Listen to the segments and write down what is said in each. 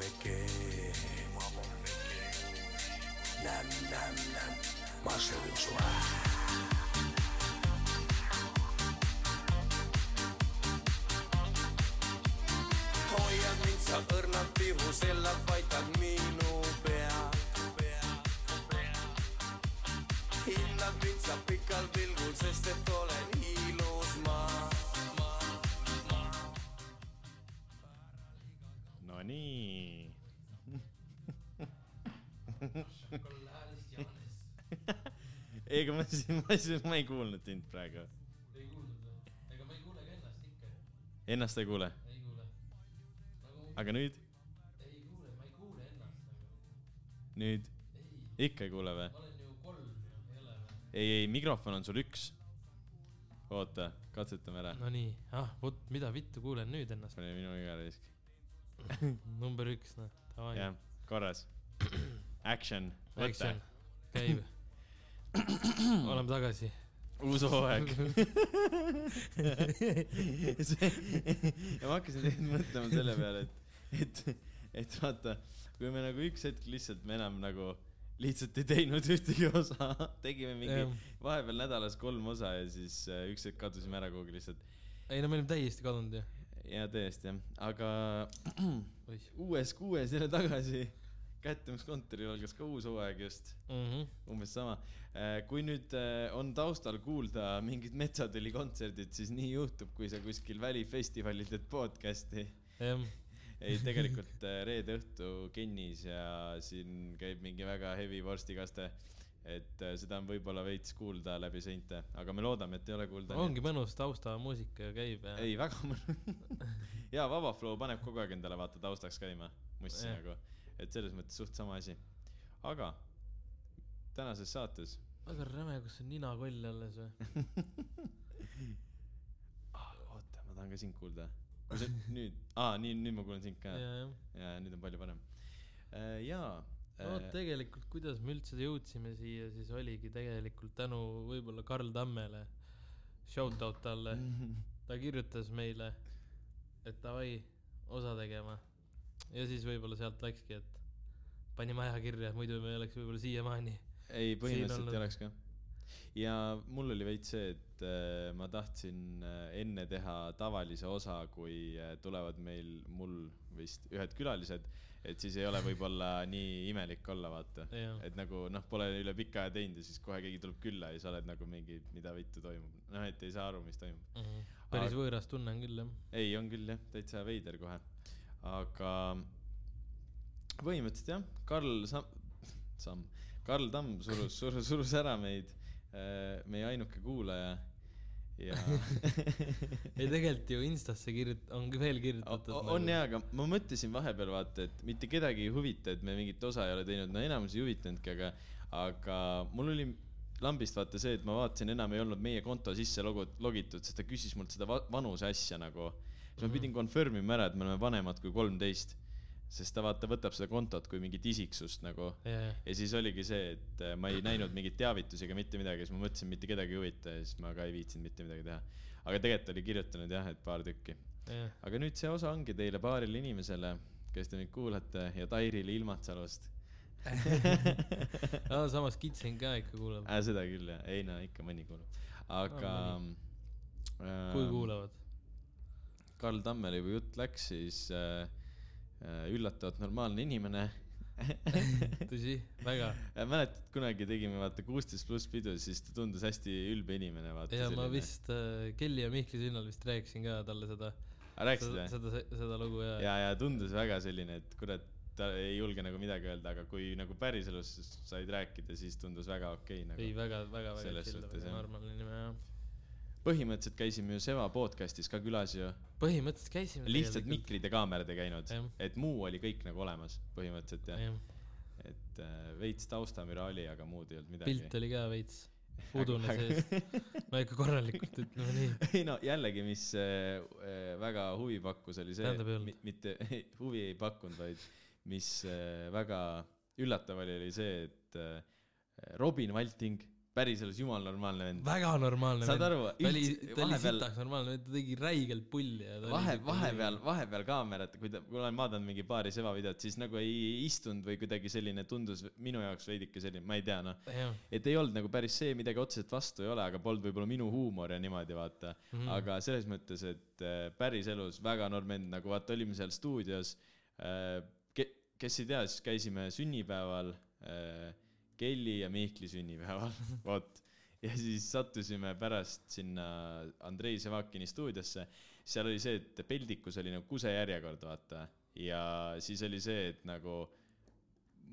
Niki. Nam, nam, nam. Ma söön sua. hoiad mind sa õrnalt pihusella, paitad minu pead. hindad mind sa pikal pilgul, sest et olen ei, aga ma ma ma ei kuulnud sind praegu. ei kuulnud või? ega ma ei kuule ka ennast ikka. Ennast ei kuule, ei kuule. nagu aga nüüd, ei kuule, ma ei kuule ennast nagu. nüüd ikka ei kuule või? ma olen ju kolm ei ole või? ei, ei, mikrofon on sul üks. oota, katsetame ära. Nonii, ah, vot mida vittu kuulen nüüd ennast. oli minu viga risk. number üks, noh, davai. jah, korras. Action, võta käib. Oleme tagasi. uus hooaeg. ja ma hakkasin tegelikult mõtlema selle peale, et, et, et vaata, kui me nagu üks hetk lihtsalt me enam nagu lihtsalt ei teinud ühtegi osa, tegime mingi vahepeal nädalas kolm osa ja siis äh, üks hetk kadusime ära kuhugi lihtsalt. ei no me olime täiesti kadunud ju. ja tõesti jah, aga oih uues kuues jälle tagasi. Kättemiskontoril algas ka uus hooaeg just mm. -hmm. umbes sama. kui nüüd äh, on taustal kuulda mingid Metsatüli kontserdid, siis nii juhtub, kui sa kuskil välifestivalil teed podcast'i. jah, ei, tegelikult äh, reede õhtu Kennis ja siin käib mingi väga heavy vorstikaste. et äh, seda on võib-olla veits kuulda läbi seinte, aga me loodame, et ei ole kuulda. ongi mõnus taustamuusika käib ja. ei, väga mõnus. ja Vaba Flow paneb kogu aeg endale vaata taustaks käima, mussi nagu, et selles mõttes suht sama asi. aga tänases saates väga räme, kus on ninakoll alles või? ah,. oota, ma tahan ka sind kuulda. nüüd, aa, nii, nüüd ma kuulen sind ka. ja, nüüd on palju parem. jaa. no tegelikult, kuidas me üldse jõudsime siia, siis oligi tegelikult tänu võib-olla Karl Tammele. Shout out talle, ta kirjutas meile, et davai, osa tegema. Ja siis võib-olla sealt läkski, et panime aja kirja, muidu me ei oleks võib-olla siiamaani. ei, põhimõtteliselt ei oleks ka. ja mul oli veits see, et äh, ma tahtsin äh, enne teha tavalise osa, kui äh, tulevad meil, mul vist ühed külalised, et siis ei ole võib-olla nii imelik olla, vaata et nagu noh, pole üle pika aja teinud ja siis kohe keegi tuleb külla ja sa oled nagu mingi, mida vittu toimub. noh, et ei saa aru, mis toimub. päris Aga- võõras tunne on küll, jah. ei, on küll jah, täitsa veider kohe. Aga põhimõtteliselt jah, Karl Sam-, Samm, Karl Tamm surus, surus, surus ära meid, meie ainuke kuulaja ja ei, tegelikult ju Instasse kirjut-, on veel kirjutatud. nagu- on jaa, aga ma mõtlesin vahepeal vaata, et mitte kedagi ei huvita, et me mingit osa ei ole teinud, no enamus ei huvitanudki, aga, aga mul oli lambist vaata see, et ma vaatasin, enam ei olnud meie konto sisse logo-, logitud, sest ta küsis mult seda va- vanuse asja nagu. Siis ma pidin confirm ima ära, et me oleme vanemad kui kolmteist. sest ta vaata võtab seda kontot kui mingit isiksust nagu. Jaa. ja siis oligi see, et äh, ma ei näinud mingeid teavitusi ega mitte midagi, siis ma mõtlesin, mitte kedagi ei huvita ja siis ma ka ei viitsinud mitte midagi teha. aga tegelikult oli kirjutanud jah, et paar tükki jah, aga nüüd see osa ongi teile paarile inimesele, kes te meid kuulate ja Tairile Ilmatsalust no samas Kitsin ka ikka kuulab. äh,. seda küll jah, ei no ikka mõni kuulab, aga Ah, kui äh,. kuulavad? Karl Tammele juba jutt läks, siis äh, äh, üllatavalt normaalne inimene tõsi, väga. mäletad, kunagi tegime vaata kuusteist pluss pidu, siis ta tundus hästi ülbe inimene, vaata. ja ma vist äh, Kelly ja Mihkli sünnal vist rääkisin ka talle seda. rääkisid seda, või? seda, seda lugu ja, ja, ja tundus väga selline, et kurat, ta ei julge nagu midagi öelda, aga kui nagu päriselus said rääkida, siis tundus väga okei okay, ei nagu. väga, väga, väga Selles suhtes, jah. normaalne inimene jah. Põhimõtteliselt käisime ju Seva podcast'is ka külas ju. põhimõtteliselt käisime. lihtsalt. mikrid ja kaamerad ei käinud et muu oli kõik nagu olemas põhimõtteliselt jah ja.. jah, et äh, veits taustamüra oli, aga muud ei olnud midagi. pilt oli ka veits udune sees. no ikka korralikult, ütleme nii. ei no jällegi, mis äh, äh, väga huvi pakkus, oli see mitte huvi ei pakkunud, vaid mis äh, väga üllatav oli, oli see, et äh, Robin Valting, päriselus jumal normaalne vend. väga normaalne saad aru, ta oli, ta oli sitaks normaalne, ta tegi räigelt pulli ja ta vahe, vahepeal, vahepeal kaamerat, kui ta, kui olen vaadanud mingi paari sevavideot, siis nagu ei istunud või kuidagi selline tundus minu jaoks veidike selline, ma ei tea noh, et ei olnud nagu päris see, midagi otseselt vastu ei ole, aga polnud võib-olla minu huumor ja niimoodi vaata mm.. aga selles mõttes, et äh, päriselus väga noor vend, nagu vaata, olime seal stuudios äh,. Ke-, kes ei tea, siis käisime sünnipäeval äh,, Kelly ja Mihkli sünnipäeval, vot. ja siis sattusime pärast sinna Andrei Sevakini stuudiosse, seal oli see, et peldikus oli nagu kusejärjekord, vaata. ja siis oli see, et nagu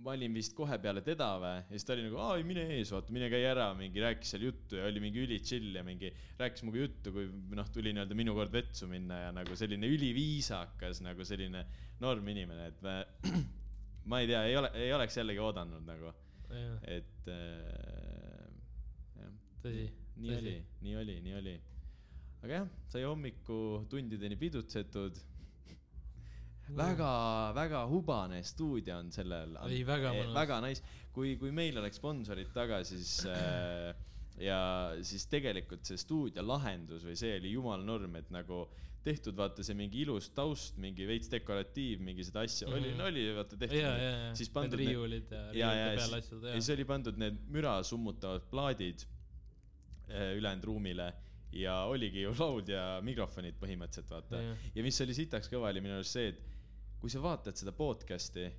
ma olin vist kohe peale teda või, ja siis ta oli nagu, aa ei mine ees, vaata, mine käi ära, mingi rääkis seal juttu ja oli mingi üli chill ja mingi rääkis minuga juttu, kui noh, tuli nii-öelda minu kord vetsu minna ja nagu selline üliviisakas nagu selline norm inimene, et ma, ma ei tea, ei ole, ei oleks jällegi oodanud nagu, et äh, jah, tõsi, nii tõsi. oli, nii oli, nii oli. aga jah, sai hommikutundideni pidutsetud väga, väga hubane stuudio on sellel. Ei, väga mõnus. väga nice, kui, kui meil oleks sponsorid taga, siis äh, ja siis tegelikult see stuudio lahendus või see oli jumala norm, et nagu tehtud vaata see mingi ilus taust, mingi veits dekoratiiv, mingi seda asja mm, -hmm. oli, Mhm. oli vaata tehtud. ja, ja, ja, need riiulid ja riiulite peal asjad ja siis oli pandud need müra summutavad plaadid äh, ülejäänud ruumile ja oligi ju laud ja mikrofonid põhimõtteliselt vaata. Ja mis oli sitaks kõva, oli minu arust see, et kui sa vaatad seda podcast'i,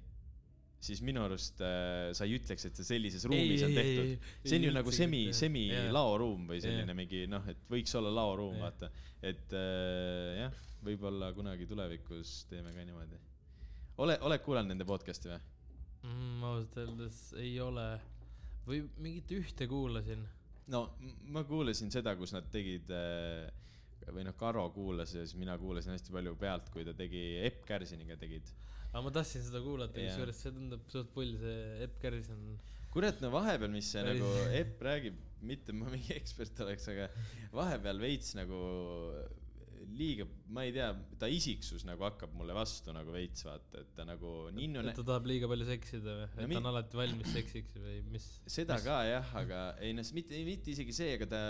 siis minu arust äh, sa ei ütleks, et see sellises ruumis on tehtud. see on ju nagu semi, semi laoruum või selline Jah. mingi noh, et võiks olla laoruum, Jah. vaata. et äh, jah, võib-olla kunagi tulevikus teeme ka niimoodi. ole, oled kuulanud nende podcast'i või? mm,. ausalt öeldes ei ole, või mingit ühte kuulasin. no ma kuulasin seda, kus nad tegid äh, või noh, Karo kuulas ja siis mina kuulasin hästi palju pealt, kui ta tegi Epp Kärsiniga tegid. Aga ma tahtsin seda kuulata, Jah. kusjuures see tundub suht pull, see Epp Kärson. kurat, no vahepeal, mis see Päris- nagu Epp räägib, mitte ma mingi ekspert oleks, aga vahepeal veits nagu liiga, ma ei tea, ta isiksus nagu hakkab mulle vastu nagu veits vaata, et ta nagu ninnu et ta tahab liiga palju seksida või, et mi- ta on alati valmis seksiks või mis? seda ka jah, aga ei noh, mitte, mitte isegi see, aga ta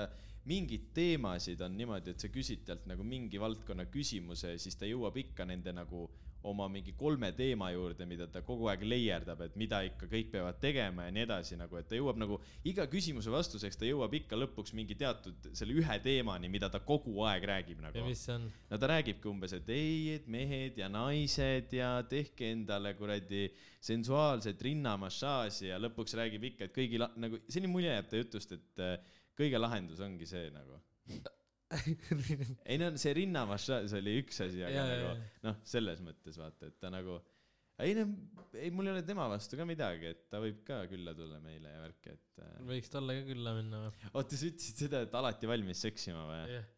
mingeid teemasid on niimoodi, et sa küsid talt nagu mingi valdkonna küsimuse, siis ta jõuab ikka nende nagu oma mingi kolme teema juurde, mida ta kogu aeg leierdab, et mida ikka kõik peavad tegema ja nii edasi nagu, et ta jõuab nagu iga küsimuse vastuseks, ta jõuab ikka lõpuks mingi teatud selle ühe teemani, mida ta kogu aeg räägib ja nagu. mis see on? no ta räägibki umbes, et ei, et mehed ja naised ja tehke endale kuradi sensuaalset rinnamassaaži ja lõpuks räägib ikka, et kõigi la-, nagu selline mulje jääb ta jutust, et äh, kõige lahendus ongi see nagu. ei no see rinnamassaaž oli üks asi, aga Jaa, nagu noh, selles mõttes vaata, et ta nagu ei no, ei mul ei ole tema vastu ka midagi, et ta võib ka külla tulla meile ja värki, et äh, võiks talle ka külla minna või? oota, sa ütlesid seda, et alati valmis seksima või? jah,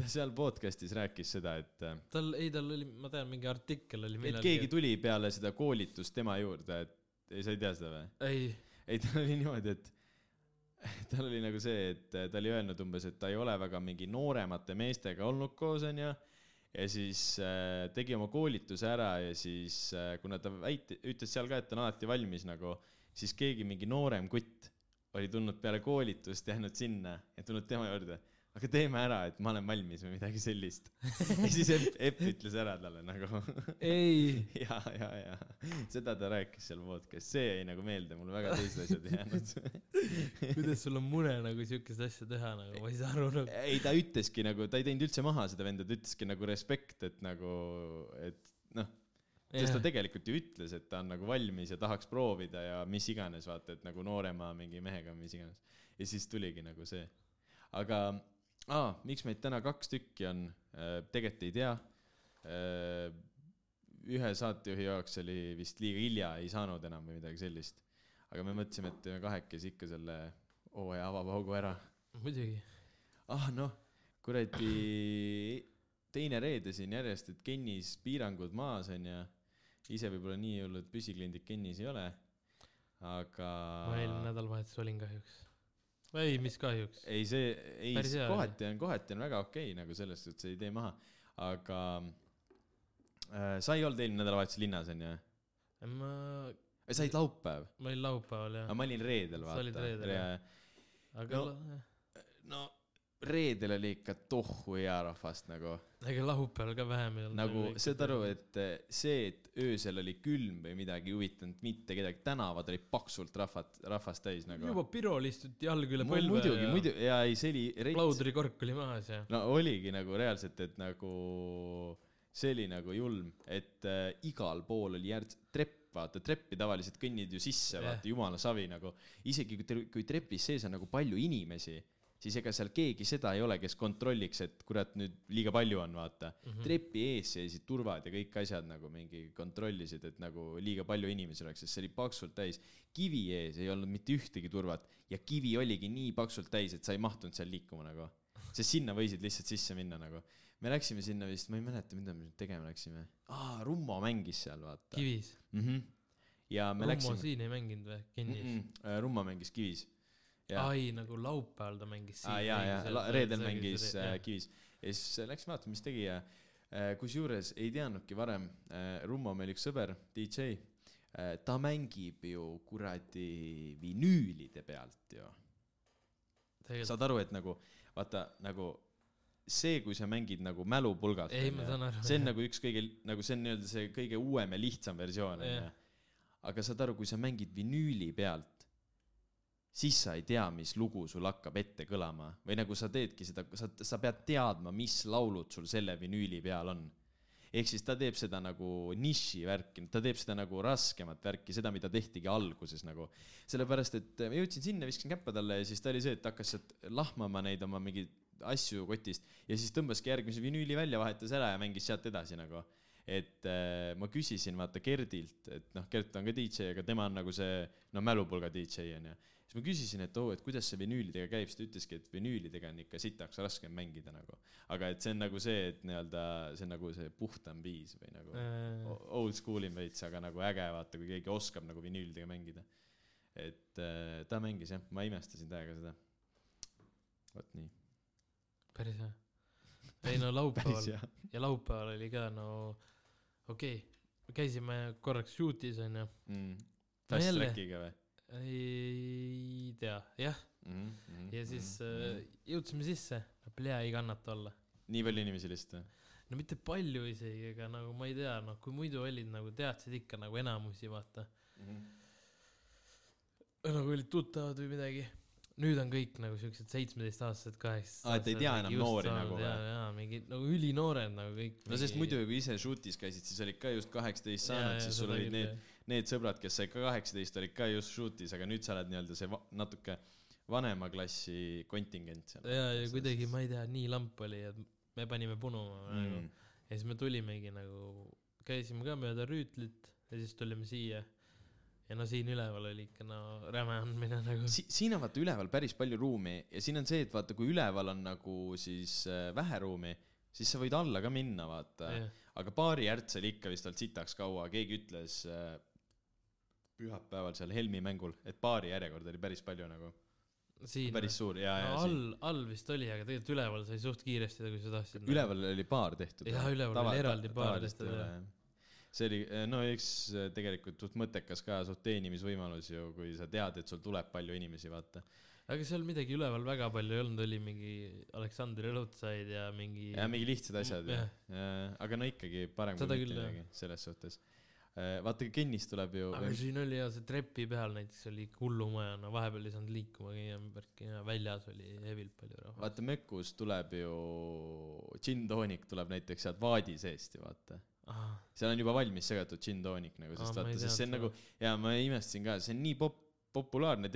ta seal podcast'is rääkis seda, et äh, tal, ei tal oli, ma tean, mingi artikkel oli et keegi tuli peale seda koolitust tema juurde, et ei, sa ei tea seda või? ei, ei, tal oli niimoodi, et tal oli nagu see, et ta oli öelnud umbes, et ta ei ole väga mingi nooremate meestega olnud koos, onju. ja siis äh, tegi oma koolituse ära ja siis äh, kuna ta väit-, ütles seal ka, et ta on alati valmis nagu, siis keegi mingi noorem kutt oli tulnud peale koolitust, jäänud sinna ja tulnud tema juurde. Aga teeme ära, et ma olen valmis või midagi sellist. ja siis Epp, Epp ütles ära talle nagu ei, ja, ja, ja seda ta rääkis seal podcast'is, see jäi nagu meelde, mul väga teised asjad ei jäänud. kuidas sul on mure nagu siukest asja teha nagu, ma ei saa aru nagu. ei, ta ütleski nagu, ta ei teinud üldse maha seda venda, ta ütleski nagu respekt, et nagu, et noh, sest ta tegelikult ju ütles, et ta on nagu valmis ja tahaks proovida ja mis iganes, vaata, et nagu noorema mingi mehega, mis iganes. ja siis tuligi nagu see. aga, aa, miks meid täna kaks tükki on, tegelikult ei tea. ühe saatejuhi jaoks oli vist liiga hilja, ei saanud enam või midagi sellist. aga me mõtlesime, et teeme kahekesi ikka selle hooaja avapaugu ära muidugi, ah noh, kuradi teine reede siin järjest, et Kennis piirangud maas on ja ise võib-olla nii hullud püsikliendid Kennis ei ole, aga ma eelmine nädalavahetus olin kahjuks. ei, mis kahjuks. ei see, ei kohati on, kohati on väga okei okay, nagu selles suhtes ei tee maha, aga äh, sa ei olnud eelmine nädalavahetus linnas onju? ma, sa olid laupäev, ma olin laupäeval jah ma olin reedel, Sa olid vaata reedel, jah. aga no, no reedel oli ikka tohhu hea rahvast nagu, ega laupäeval ka vähem ei olnud. nagu saad aru, et eh, see, et öösel oli külm või midagi ei huvitanud mitte kedagi, tänavad olid paksult rahvat, rahvast täis nagu. juba Pirol istuti jalg üle põlve muidugi, ja muidu ja ei, see oli rets, plaudrikork oli maas ja no oligi nagu reaalselt, et nagu see oli nagu julm, et äh, igal pool oli järg-, trepp, vaata treppi tavaliselt kõnnid ju sisse, Jah. vaata jumala savi nagu, isegi kui, kui trepis sees on nagu palju inimesi, siis ega seal keegi seda ei ole, kes kontrolliks, et kurat nüüd liiga palju on, vaata mm. -hmm. trepi ees seisid turvad ja kõik asjad nagu mingi kontrollisid, et nagu liiga palju inimesi oleks, sest see oli paksult täis. kivi ees ei olnud mitte ühtegi turvat ja kivi oligi nii paksult täis, et sa ei mahtunud seal liikuma nagu, sest sinna võisid lihtsalt sisse minna nagu. me läksime sinna vist, ma ei mäleta, mida me tegema läksime. aa, Rummo mängis seal, vaata kivis. mm. -hmm. ja me Rummo läksime, siin ei mänginud või, kinnis mm? Rummo Rummo mängis Kivis. ai, nagu laupäeval ta mängis aa ja, ja reedel mängis äh, Kivis. Ja siis äh, läksime vaatama, mis tegi ja äh, kusjuures ei teadnudki varem äh,, Rummo meil üks sõber, DJ äh,, ta mängib ju kuradi vinüülide pealt ju. saad aru, et nagu vaata nagu see, kui sa mängid nagu mälupulgalt. See on nagu üks kõige nagu see on nii-öelda see kõige uuem ja lihtsam versioon onju aga saad aru, kui sa mängid vinüüli pealt, siis sa ei tea, mis lugu sul hakkab ette kõlama või nagu sa teedki seda, sa, sa pead teadma, mis laulud sul selle vinüüli peal on ehk siis ta teeb seda nagu niši värki, ta teeb seda nagu raskemat värki, seda, mida tehtigi alguses nagu. sellepärast, et ma jõudsin sinna, viskasin käppa talle ja siis ta oli see, et hakkas sealt lahmama neid oma mingeid asju kotist ja siis tõmbaski järgmise vinüüli välja, vahetas ära ja mängis sealt edasi nagu. et äh, ma küsisin vaata Gerdilt, et noh, Gert on ka DJ, aga tema on nagu see no mälupulga DJ onju. Siis ma küsisin, et oo, et kuidas see vinüülidega käib, siis ta ütleski, et vinüülidega on ikka sitaks raskem mängida nagu. aga et see on nagu see, et nii-öelda see on nagu see puhtam viis või nagu Äh. old school im veits, aga nagu äge vaata, kui keegi oskab nagu vinüülidega mängida. et äh, ta mängis jah, ma imestasin täiega seda. vot nii. päris hea. ei no laupäeval ja laupäeval oli ka no okei okay., käisime korraks shootis onju, mm.. Fast. Trackiga või ei tea, jah, mm? -hmm. ja siis äh, jõudsime sisse, plee ei kannata olla. nii palju inimesi lihtsalt või? no mitte palju isegi, aga nagu ma ei tea, noh kui muidu olid nagu teadsid ikka nagu enamusi vaata, nagu olid tuttavad või midagi. Nüüd on kõik nagu siuksed seitsmeteistaastased, kaheksateist. Aa, et ei tea enam noori nagu ja, või? ja mingid nagu ülinoored nagu kõik. no sest muidu, kui ise shoot'is käisid, siis olid ka just kaheksateist saanud, siis sul olid need, need sõbrad, kes said ka kaheksateist, olid ka just shoot'is, aga nüüd sa oled nii-öelda see natuke vanema klassi kontingent seal. ja, ja kuidagi ma ei tea, nii lamp oli, et me panime punuma mm. nagu ja siis me tulimegi nagu, käisime ka mööda rüütlit ja siis tulime siia. Ja no siin üleval oli ikka no räme andmine nagu. Si-, siin on vaata üleval päris palju ruumi ja siin on see, et vaata, kui üleval on nagu siis äh, vähe ruumi, siis sa võid alla ka minna, vaata. Jah. aga baari ärts oli ikka vist olnud sitaks kaua, keegi ütles äh, pühapäeval seal Helmi mängul, et baari järjekord oli päris palju nagu, siin päris suur ja, ja no, all, all vist oli, aga tegelikult üleval sai suht kiiresti, kui sa tahtsid. üleval oli baar tehtud. Jaa, üleval oli eraldi baar tehtud, jah. See oli, no eks äh, tegelikult suht mõttekas ka, suht teenimisvõimalus ju, kui sa tead, et sul tuleb palju inimesi, vaata. aga seal midagi üleval väga palju ei olnud, oli mingi Aleksandr Õlutside ja mingi. ja mingi lihtsad asjad ja Jah., aga no ikkagi parem Seda kui mitte midagi selles suhtes. vaata, Kennis tuleb ju, aga siin oli ja see trepi peal näiteks oli hullumaja, no vahepeal ei saanud liikuma käia, värki ja väljas oli hevilt palju rahvast. vaata Mökus tuleb ju, gin toonik tuleb näiteks sealt vaadi seest ju vaata. Seal on juba valmis segatud gin toonik nagu, sest vaata, sest see on nagu ja ma imestasin ka, see on nii pop-, populaarne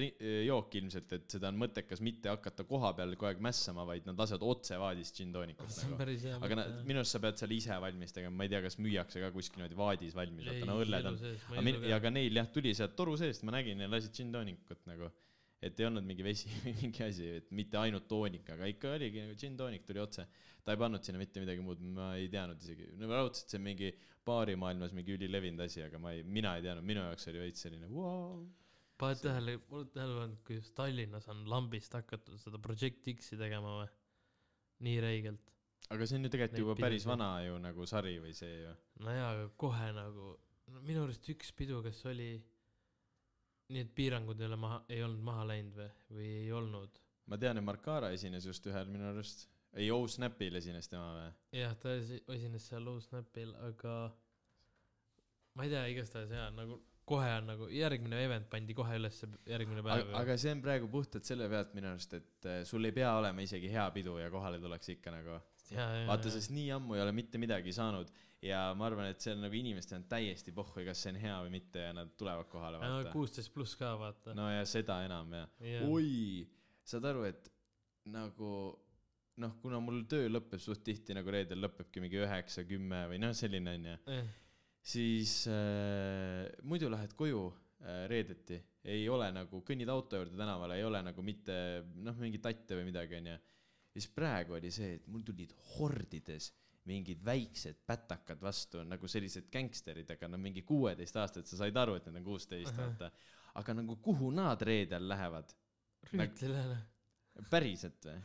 jook ilmselt, et seda on mõttekas mitte hakata koha peal kogu aeg mässama, vaid nad lasevad otse vaadist gin toonikut nagu. aga nad, minu arust sa pead selle ise valmis tegema, ma ei tea, kas müüakse ka kuskil niimoodi vaadis valmis, vaata no õlled on. ja ka neil jah, tuli sealt toru seest, ma nägin ja lasid gin toonikut nagu. et ei olnud mingi vesi või mingi asi, et mitte ainult toonik, aga ikka oligi nagu gin toonik tuli otse. Ta ei pannud sinna mitte midagi muud, ma ei teadnud isegi, no raudselt see on mingi baarimaailmas mingi ülilevinud asi, aga ma ei, mina ei teadnud, minu jaoks oli veits selline vau. paned tähele, oled tähele pannud, kuidas Tallinnas on lambist hakatud seda Project X-i tegema või? nii räigelt. aga see on ju tegelikult Neid juba päris pidusid. vana ju nagu sari või see ju. no jaa, aga kohe nagu, no minu arust üks pidu, kes oli, nii et piirangud ei ole maha, ei olnud maha läinud või, või ei olnud? ma tean, et Markara esines just ühel minu arust, ei O-Snapil esines tema või? jah, ta esi- esines seal Uus-Snapil, aga ma ei tea, igastahes jaa, nagu kohe on nagu järgmine event pandi kohe ülesse järgmine päev. aga see on praegu puhtalt selle pealt minu arust, et äh, sul ei pea olema isegi hea pidu ja kohale tuleks ikka nagu. vaata, sest nii ammu ei ole mitte midagi saanud ja ma arvan, et see on nagu inimestel on täiesti pohhu, kas see on hea või mitte ja nad tulevad kohale kuusteist pluss ka vaata. no ja seda enam jah Jah. oi, saad aru, et nagu noh, kuna mul töö lõpeb suht tihti nagu reedel lõpebki mingi üheksa, kümme või noh, selline onju, siis äh, muidu lähed koju äh, reedeti, ei ole nagu, kõnnid auto juurde tänavale, ei ole nagu mitte noh, mingeid tatte või midagi onju. ja siis praegu oli see, et mul tulid hordides mingid väiksed pätakad vastu nagu sellised gängsterid, aga no mingi kuueteistaastased, sa said aru, et need on kuusteist vaata. aga nagu kuhu nad reedel lähevad? rüütlile päriselt või?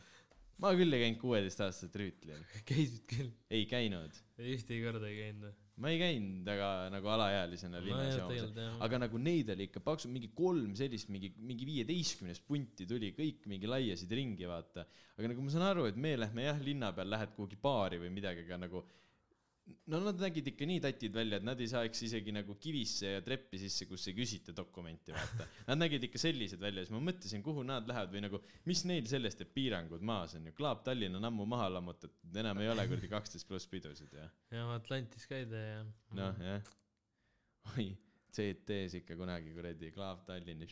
Ma küll ei käinud kuueteistaastaselt rüütlil, käisid küll, ei käinud. ühtegi korda ei käinud või? ma ei käinud väga nagu alaealisena linnas joomas, aga nagu neid oli ikka paksu, mingi kolm sellist, mingi, mingi viieteistkümnest punti tuli, kõik mingi laiasid ringi, vaata. aga nagu ma saan aru, et me lähme jah, linna peal lähed kuhugi baari või midagi, aga nagu no nad nägid ikka nii tatid välja, et nad ei saaks isegi nagu kivisse ja treppi sisse, kus ei küsita dokumenti, vaata. Nad nägid ikka sellised välja, siis ma mõtlesin, kuhu nad lähevad või nagu, mis neil sellest, et piirangud maas on ju, Klaap Tallinn on ammu maha lammutatud, enam ei ole kuradi kaksteist pluss pidusid ja ja Atlantis käida ja. noh, jah. oi, CT-s ikka kunagi kuradi Klaap Tallinn.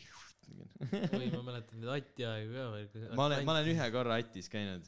oi, ma mäletan neid Ati aegu ka veel. ma olen, ma olen ühe korra Atis käinud,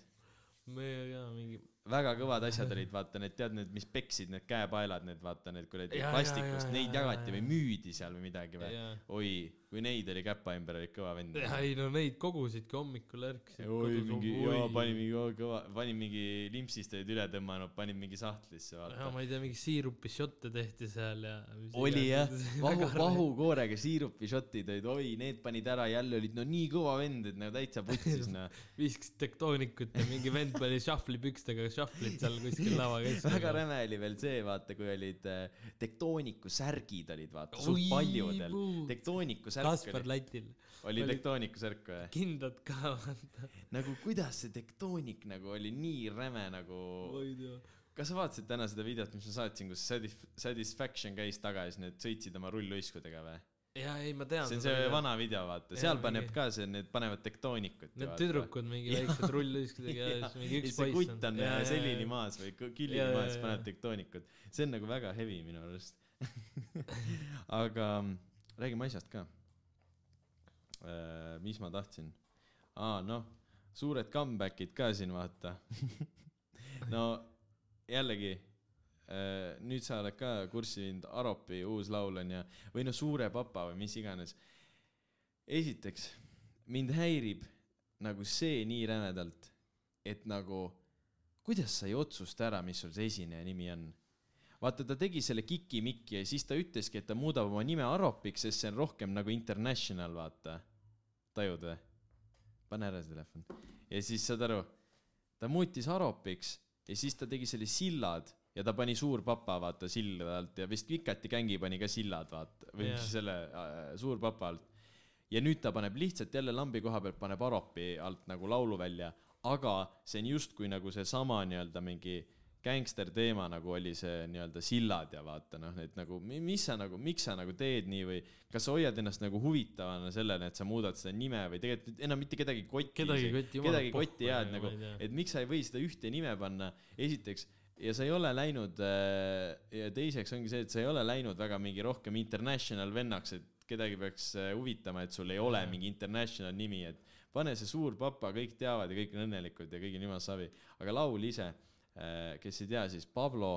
me ka mingi. Väga kõvad asjad olid, vaata need, tead need, mis peksid, need käepaelad, need vaata need kuradi Jaa, jaa, plastikust jaa,, neid jaa, jagati jaa, või jaa. müüdi seal või midagi või? jaa, oi, kui neid oli käpa ümber, olid kõva vend. ei no neid kogusidki hommikul ärkasid. oi, mingi, jaa, panin mingi oo, kõva, panin mingi limpsist olid üle tõmmanud, panin mingi sahtlisse, ja vaata. ma ei tea, mingi siirupi šotte tehti seal ja. oli jah, vahu, vahukoorega siirupišotid olid, oi, need panid ära, jälle olid no nii kõva vend, et nagu täitsa putsis noh. viskasid tektoonikut ja mingi vend pani šahvlipükstega šahvlit seal kuskil lava keskel. väga räme oli veel see, vaata, kui olid äh, tektooniku särgid olid, vaata, suht paljudel. tektooniku särk Kaspar oli, Lätil, oli tektooniku särk või? kindad ka vaata. nagu kuidas see tektoonik nagu oli nii räme nagu, ma ei tea. kas sa vaatasid täna seda videot, mis ma saatsin, kus Satisf- Satisfaction käis taga ja siis need sõitsid oma rulluiskudega või? Ja ei, ma tean. see on see vana video, vaata, seal paneb mingi- ka see, need panevad tektoonikut. Need tüdrukud mingi väiksed rullüskudega ja siis mingi ja üks poiss kutt on äh, selili. maas või Jaa, jaa, maas, paneb tektoonikut. see on nagu väga heavy minu arust. aga mm, räägime asjast ka. mis ma tahtsin? aa, noh, suured comeback'id ka siin, vaata. no jällegi, nüüd sa oled ka kurssi viinud, Aropi uus laul on ja, või noh, Suure papa või mis iganes. esiteks, mind häirib nagu see nii rämedalt, et nagu kuidas sa ei otsusta ära, mis sul see esineja nimi on? vaata, ta tegi selle Kiki-Mikki ja siis ta ütleski, et ta muudab oma nime Aropiks, sest see on rohkem nagu international, vaata. tajud või? pane ära see telefon. ja siis saad aru, ta muutis Aropiks ja siis ta tegi selle sillad ja ta pani suur papa, vaata, silla alt ja vist Vikati gängi pani ka sillad, vaata, või yeah. selle äh, suur papa alt. ja nüüd ta paneb lihtsalt jälle lambi koha pealt paneb Aropi alt nagu laulu välja, aga see on justkui nagu seesama nii-öelda mingi gängster teema nagu oli see nii-öelda sillad ja vaata noh, et nagu mi- mis sa nagu, miks sa nagu teed nii või kas sa hoiad ennast nagu huvitavana sellele, et sa muudad seda nime või tegelikult enam mitte kedagi kotti kedagi kotti kedagi kotti ei jää, et nagu, et miks sa ei või seda ühte nime panna, esiteks, ja sa ei ole läinud äh, ja teiseks ongi see, et sa ei ole läinud väga mingi rohkem international vennaks, et kedagi peaks äh, huvitama, et sul ei ole mingi international nimi, et pane see suur papa, kõik teavad ja kõik on õnnelikud ja kõigil jumal savi, aga laul ise, kes ei tea, siis Pablo,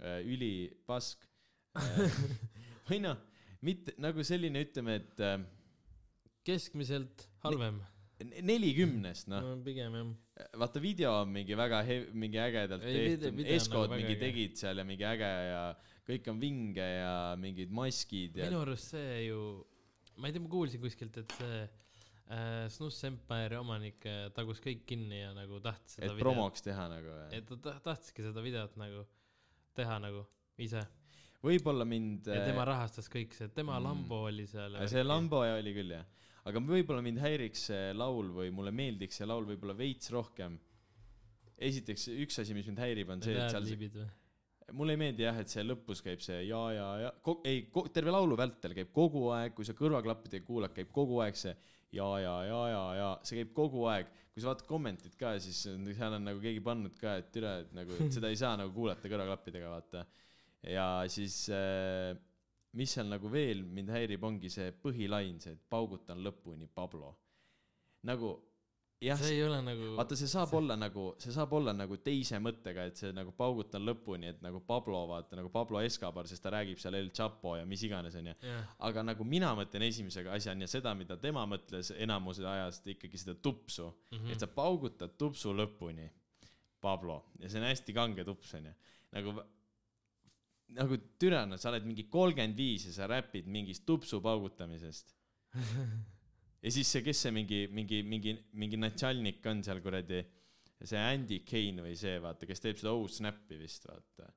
ülipask või noh, mitte nagu selline, ütleme, et äh, keskmiselt halvem. nelikümnest, noh no pigem jah. vaata video on mingi väga hev-, mingi ägedalt tehtud, Eskod nagu mingi tegid seal ja mingi äge ja kõik on vinge ja mingid maskid ja minu arust see ju, ma ei tea, ma kuulsin kuskilt, et see äh, Snus Empire omanik äh, tagus kõik kinni ja nagu tahtis seda et promoks teha nagu või et ta ta- tahtiski seda videot nagu teha nagu ise. võib-olla mind ja äh, tema rahastas kõik see, tema Mm. Lambo oli seal. see. Lambo oli küll jah, aga võib-olla mind häiriks see laul või mulle meeldiks see laul võib-olla veits rohkem. esiteks üks asi, mis mind häirib, on see, et seal, või? mulle ei meeldi jah, et see lõpus käib see ja, ja, ja, ei, terve laulu vältel käib kogu aeg, kui sa kõrvaklappidega kuulad, käib kogu aeg see ja, ja, ja, ja, ja see käib kogu aeg. kui sa vaatad kommentid ka, siis seal on nagu keegi pannud ka, et türa, et nagu et seda ei saa nagu kuulata kõrvaklappidega, vaata. ja siis äh, mis seal nagu veel mind häirib, ongi see põhilain, see, et paugutan lõpuni, Pablo. nagu jah, see ei ole nagu. vaata, see saab olla nagu, see saab olla nagu teise mõttega, et see nagu paugutan lõpuni, et nagu Pablo, vaata nagu Pablo Escobar, sest ta räägib seal El Chapo ja mis iganes, onju. aga nagu mina mõtlen esimese asjana ja seda, mida tema mõtles enamuse ajast ikkagi seda tupsu mm. -hmm. et sa paugutad tupsu lõpuni, Pablo, ja see on hästi kange tups, onju. nagu, nagu türa, sa oled mingi kolmkümmend viis ja sa räpid mingist tupsu paugutamisest ja siis see, kes see mingi, mingi, mingi, mingi natšalnik on seal kuradi, see Andy Kane või see, vaata, kes teeb seda Snap'i vist, vaata.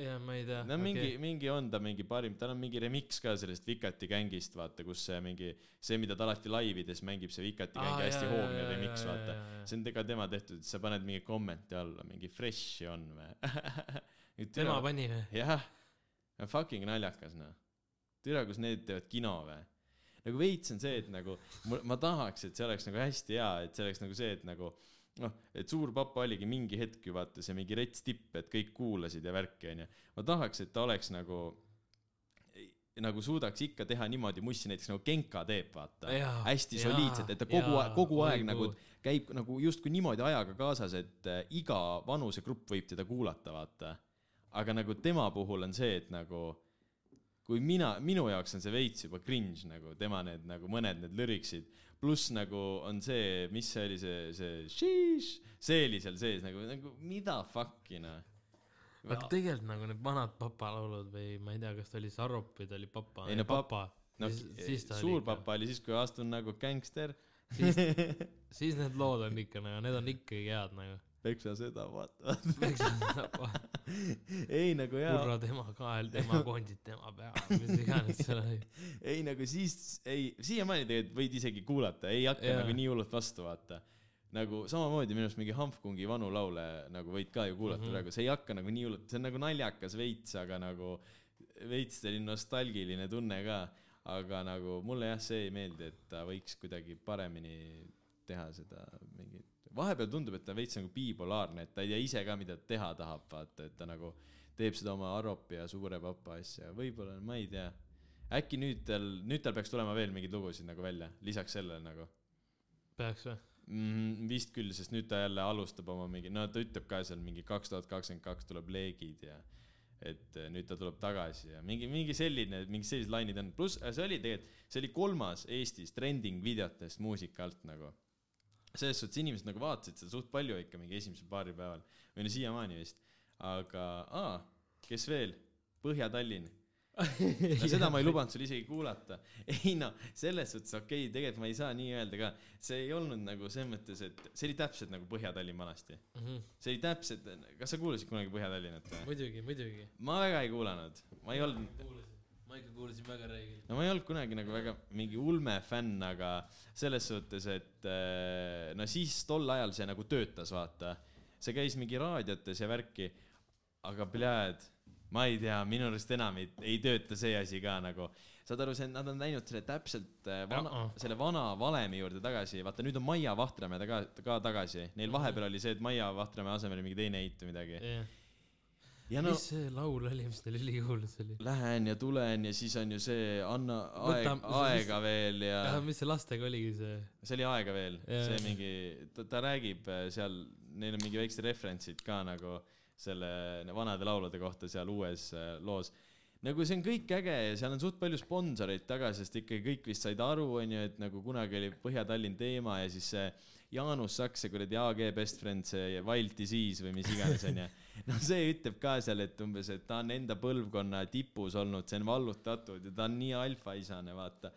ja ma ei tea. no mingi, mingi on ta mingi parim, tal on mingi remix ka sellest Vikati gängist, vaata, kus see mingi, see, mida ta alati laivides mängib, see Vikati gängi hästi hoogne remix, vaata. see on ka tema tehtud, sa paned mingi kommenti alla, mingi fresh'i on või tema pani või? jah, fucking naljakas noh. türa, kus need teevad kino või? nagu veits on see, et nagu ma tahaks, et see oleks nagu hästi hea, et see oleks nagu see, et nagu noh, et suur papa oligi mingi hetk ju vaata see mingi rets tipp, et kõik kuulasid ja värki onju. ma tahaks, et ta oleks nagu nagu suudaks ikka teha niimoodi mussi, näiteks nagu Genka teeb, vaata. Hästi soliidselt, et ta kogu aeg, kogu aeg nagu käib nagu justkui niimoodi ajaga kaasas, et äh, iga vanusegrupp võib teda kuulata, vaata. Aga nagu tema puhul on see, et nagu kui mina, minu jaoks on see veits juba cringe nagu tema need nagu mõned need lüriksid, pluss nagu on see, mis see oli, see, see šiš, see oli seal sees nagu, nagu mida fuck'i noh. aga tegelikult nagu need vanad papalaulud või ma ei tea, kas ta oli Sarop või ta oli papa. Ei no pap- papa. no siis, siis ta suur papa oli siis, kui astun nagu gängster, siis, siis need lood on ikka nagu, need on ikkagi head nagu. Peksa seda, vaata. kurra ei nagu jaa, tema kael, tema kondid tema peal, mis iganes seal oli. ei nagu siis, ei, siiamaani tegelikult võid isegi kuulata, ei hakka Jaa. nagu nii hullult vastu, vaata. nagu samamoodi minu arust mingi Hanfkungi vanu laule nagu võid ka ju kuulata mm. -hmm. praegu, see ei hakka nagu nii hullult, see on nagu naljakas veits, aga nagu veits selline nostalgiline tunne ka. aga nagu mulle jah, see ei meeldi, et ta võiks kuidagi paremini teha seda mingit, vahepeal tundub, et ta veits nagu bipolaarne, et ta ei tea ise ka, mida ta teha tahab, vaata, et ta nagu teeb seda oma Aropi ja suure papa asja, võib-olla, ma ei tea. äkki nüüd tal, nüüd tal peaks tulema veel mingeid lugusid nagu välja, lisaks sellele nagu peaks või? mm,. vist küll, sest nüüd ta jälle alustab oma mingi, no ta ütleb ka seal mingi kaks tuhat kakskümmend kaks tuleb leegid ja et eh, nüüd ta tuleb tagasi ja mingi, mingi selline, mingi sellised lainid on, pluss see oli tegelikult, see oli kolmas Eestis trending videotest muusika alt nagu. Selles suhtes inimesed nagu vaatasid seda suht palju ikka mingi esimesel paaril päeval või no siiamaani vist, aga aa, kes veel, Põhja-Tallinn no seda ma ei lubanud sul isegi kuulata. ei no selles suhtes okei okay,, tegelikult ma ei saa nii öelda ka, see ei olnud nagu selles mõttes, et see oli täpselt nagu Põhja-Tallinn vanasti. see oli täpselt, kas sa kuulasid kunagi Põhja-Tallinnat või? muidugi, muidugi. ma väga ei kuulanud, ma ei olnud, ma ikka kuulasin väga räigelt. no ma ei olnud kunagi nagu väga mingi ulme fänn, aga selles suhtes, et eh, no siis tol ajal see nagu töötas, vaata. see käis mingi raadiotes ja värki, aga pljääd, ma ei tea, minu arust enam ei, ei tööta see asi ka nagu. saad aru, see, nad on läinud selle täpselt eh, vana Jaa., selle vana valemi juurde tagasi, vaata nüüd on Maia Vahtramäe taga, ka tagasi. Neil vahepeal oli see, et Maia Vahtramäe asemel oli mingi teine eit või midagi. Ja no mis see laul oli, mis neil ülikuulus oli? lähen ja tulen ja siis on ju see anna aeg aega veel ja mis see lastega oligi see? see oli aega veel, see mingi, ta, ta räägib äh, seal, neil on mingi väiksed referentsid ka nagu selle vanade laulude kohta seal uues äh, loos. nagu see on kõik äge ja seal on suht palju sponsoreid taga, sest ikkagi kõik vist said aru, onju, et nagu kunagi oli Põhja-Tallinn teema ja siis see Jaanus Saks, see kuradi AG best friend, see Wild Disease või mis iganes, onju. no see ütleb ka seal, et umbes, et ta on enda põlvkonna tipus olnud, see on vallutatud ja ta on nii alfaisane, vaata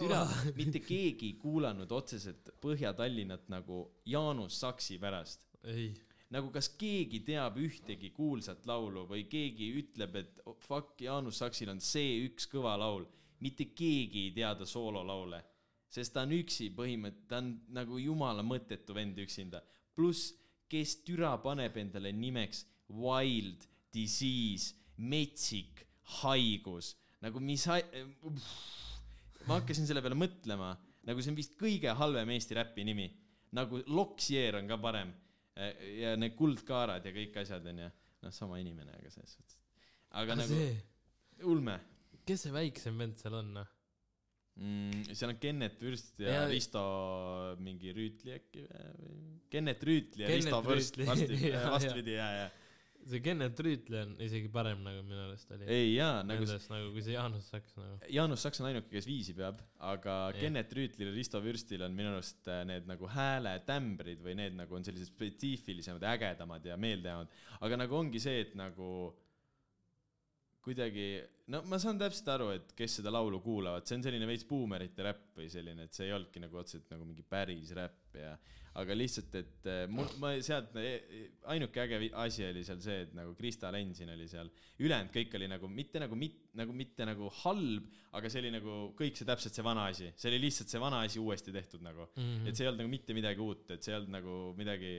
türa, mitte keegi ei kuulanud otseselt Põhja-Tallinnat nagu Jaanus Saksi pärast. ei, nagu kas keegi teab ühtegi kuulsat laulu või keegi ütleb, et oh, fuck, Jaanus Saksil on see üks kõva laul. mitte keegi ei tea ta soololaule, sest ta on üksi põhimõtteliselt, ta on nagu jumala mõttetu vend üksinda. pluss, kes türa paneb endale nimeks wild, disease, metsik, haigus, nagu mis hai-, ma hakkasin selle peale mõtlema, nagu see on vist kõige halvem Eesti räpi nimi. nagu Loksier on ka parem. ja need kuldkaarad ja kõik asjad onju, noh, sama inimene, aga selles suhtes. aga nagu see, ulme kes see väiksem vend seal on, noh? mm,. seal on Kennet Vürst ja, Ja- ja Risto mingi Rüütli äkki või? Kennet Rüütli ja Kennet Risto Vürst vastupidi, Ja, ja. vastupidi ja, ja. see Kennet Rüütli on isegi parem nagu minu arust oli. ei jaa, nagu nagu, kui see Jaanus Saks nagu. Jaanus Saks on ainuke, kes viisi peab, aga Jah. Kennet Rüütlil ja Risto Vürstil on minu arust äh, need nagu hääletämbrid või need nagu on sellised spetsiifilisemad, ägedamad ja meeldejäävad. aga nagu ongi see, et nagu kuidagi, no ma saan täpselt aru, et kes seda laulu kuulavad, see on selline veits buumerite räpp või selline, et see ei olnudki nagu otseselt nagu mingi päris räpp ja aga lihtsalt, et äh, mul, ma sealt, ainuke äge asi oli seal see, et nagu Krista Lensin oli seal, ülejäänud kõik oli nagu mitte nagu mit-, nagu mitte nagu halb, aga see oli nagu kõik see täpselt see vana asi, see oli lihtsalt see vana asi uuesti tehtud nagu mm. -hmm. et see ei olnud nagu mitte midagi uut, et see ei olnud nagu midagi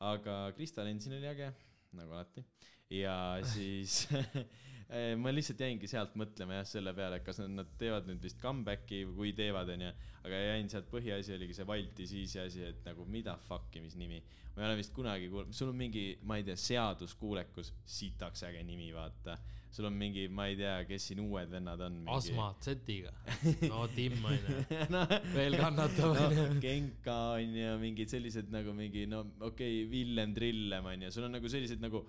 aga Krista Lensin oli äge, nagu alati. Ja siis eh, ma lihtsalt jäingi sealt mõtlema jah selle peale, et kas nad, nad teevad nüüd vist comeback'i või kui teevad, onju. aga jäin sealt põhiasi oligi see Wild Disease'i asi, et nagu mida fuck'i, mis nimi. ma ei ole vist kunagi kuulnud, sul on mingi, ma ei tea, seaduskuulekus, sitaks äge nimi, vaata. sul on mingi, ma ei tea, kes siin uued vennad on. Asma Z-iga. no Tim onju. no, veel kannatab onju. no,. Genka on ju, mingid sellised nagu mingi no okei okay,, Villem Trillem on ju, sul on nagu sellised nagu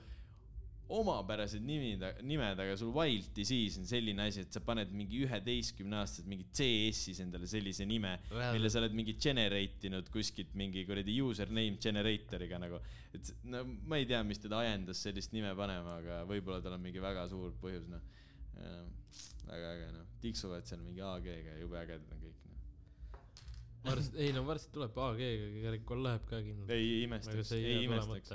omapärased nimid, nimed, aga sul Wild Disease on selline asi, et sa paned mingi üheteistkümneaastaselt mingi CS-is endale sellise nime, Well- mille sa oled mingi generate inud kuskilt mingi kuradi username generator'iga nagu. et no ma ei tea, mis teda ajendas sellist nime panema, aga võib-olla tal on mingi väga suur põhjus, noh. väga äge, noh, tiksuvad seal mingi AG-ga, jube ägedad on kõik, noh. varsti, ei no varsti tuleb AG-ga, Kerikul läheb ka kindlalt. ei imestaks, ei imestaks.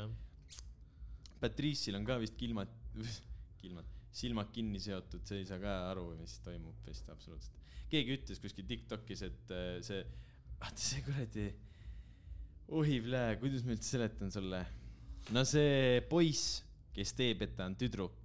Patrice'il on ka vist kilmad, kilmad, silmad kinni seotud, see ei saa ka aru, mis toimub vist absoluutselt. keegi ütles kuskil Tiktokis, et äh, see, vaata see kuradi, ohi plee, kuidas ma üldse seletan sulle. no see poiss, kes teeb, et ta on tüdruk,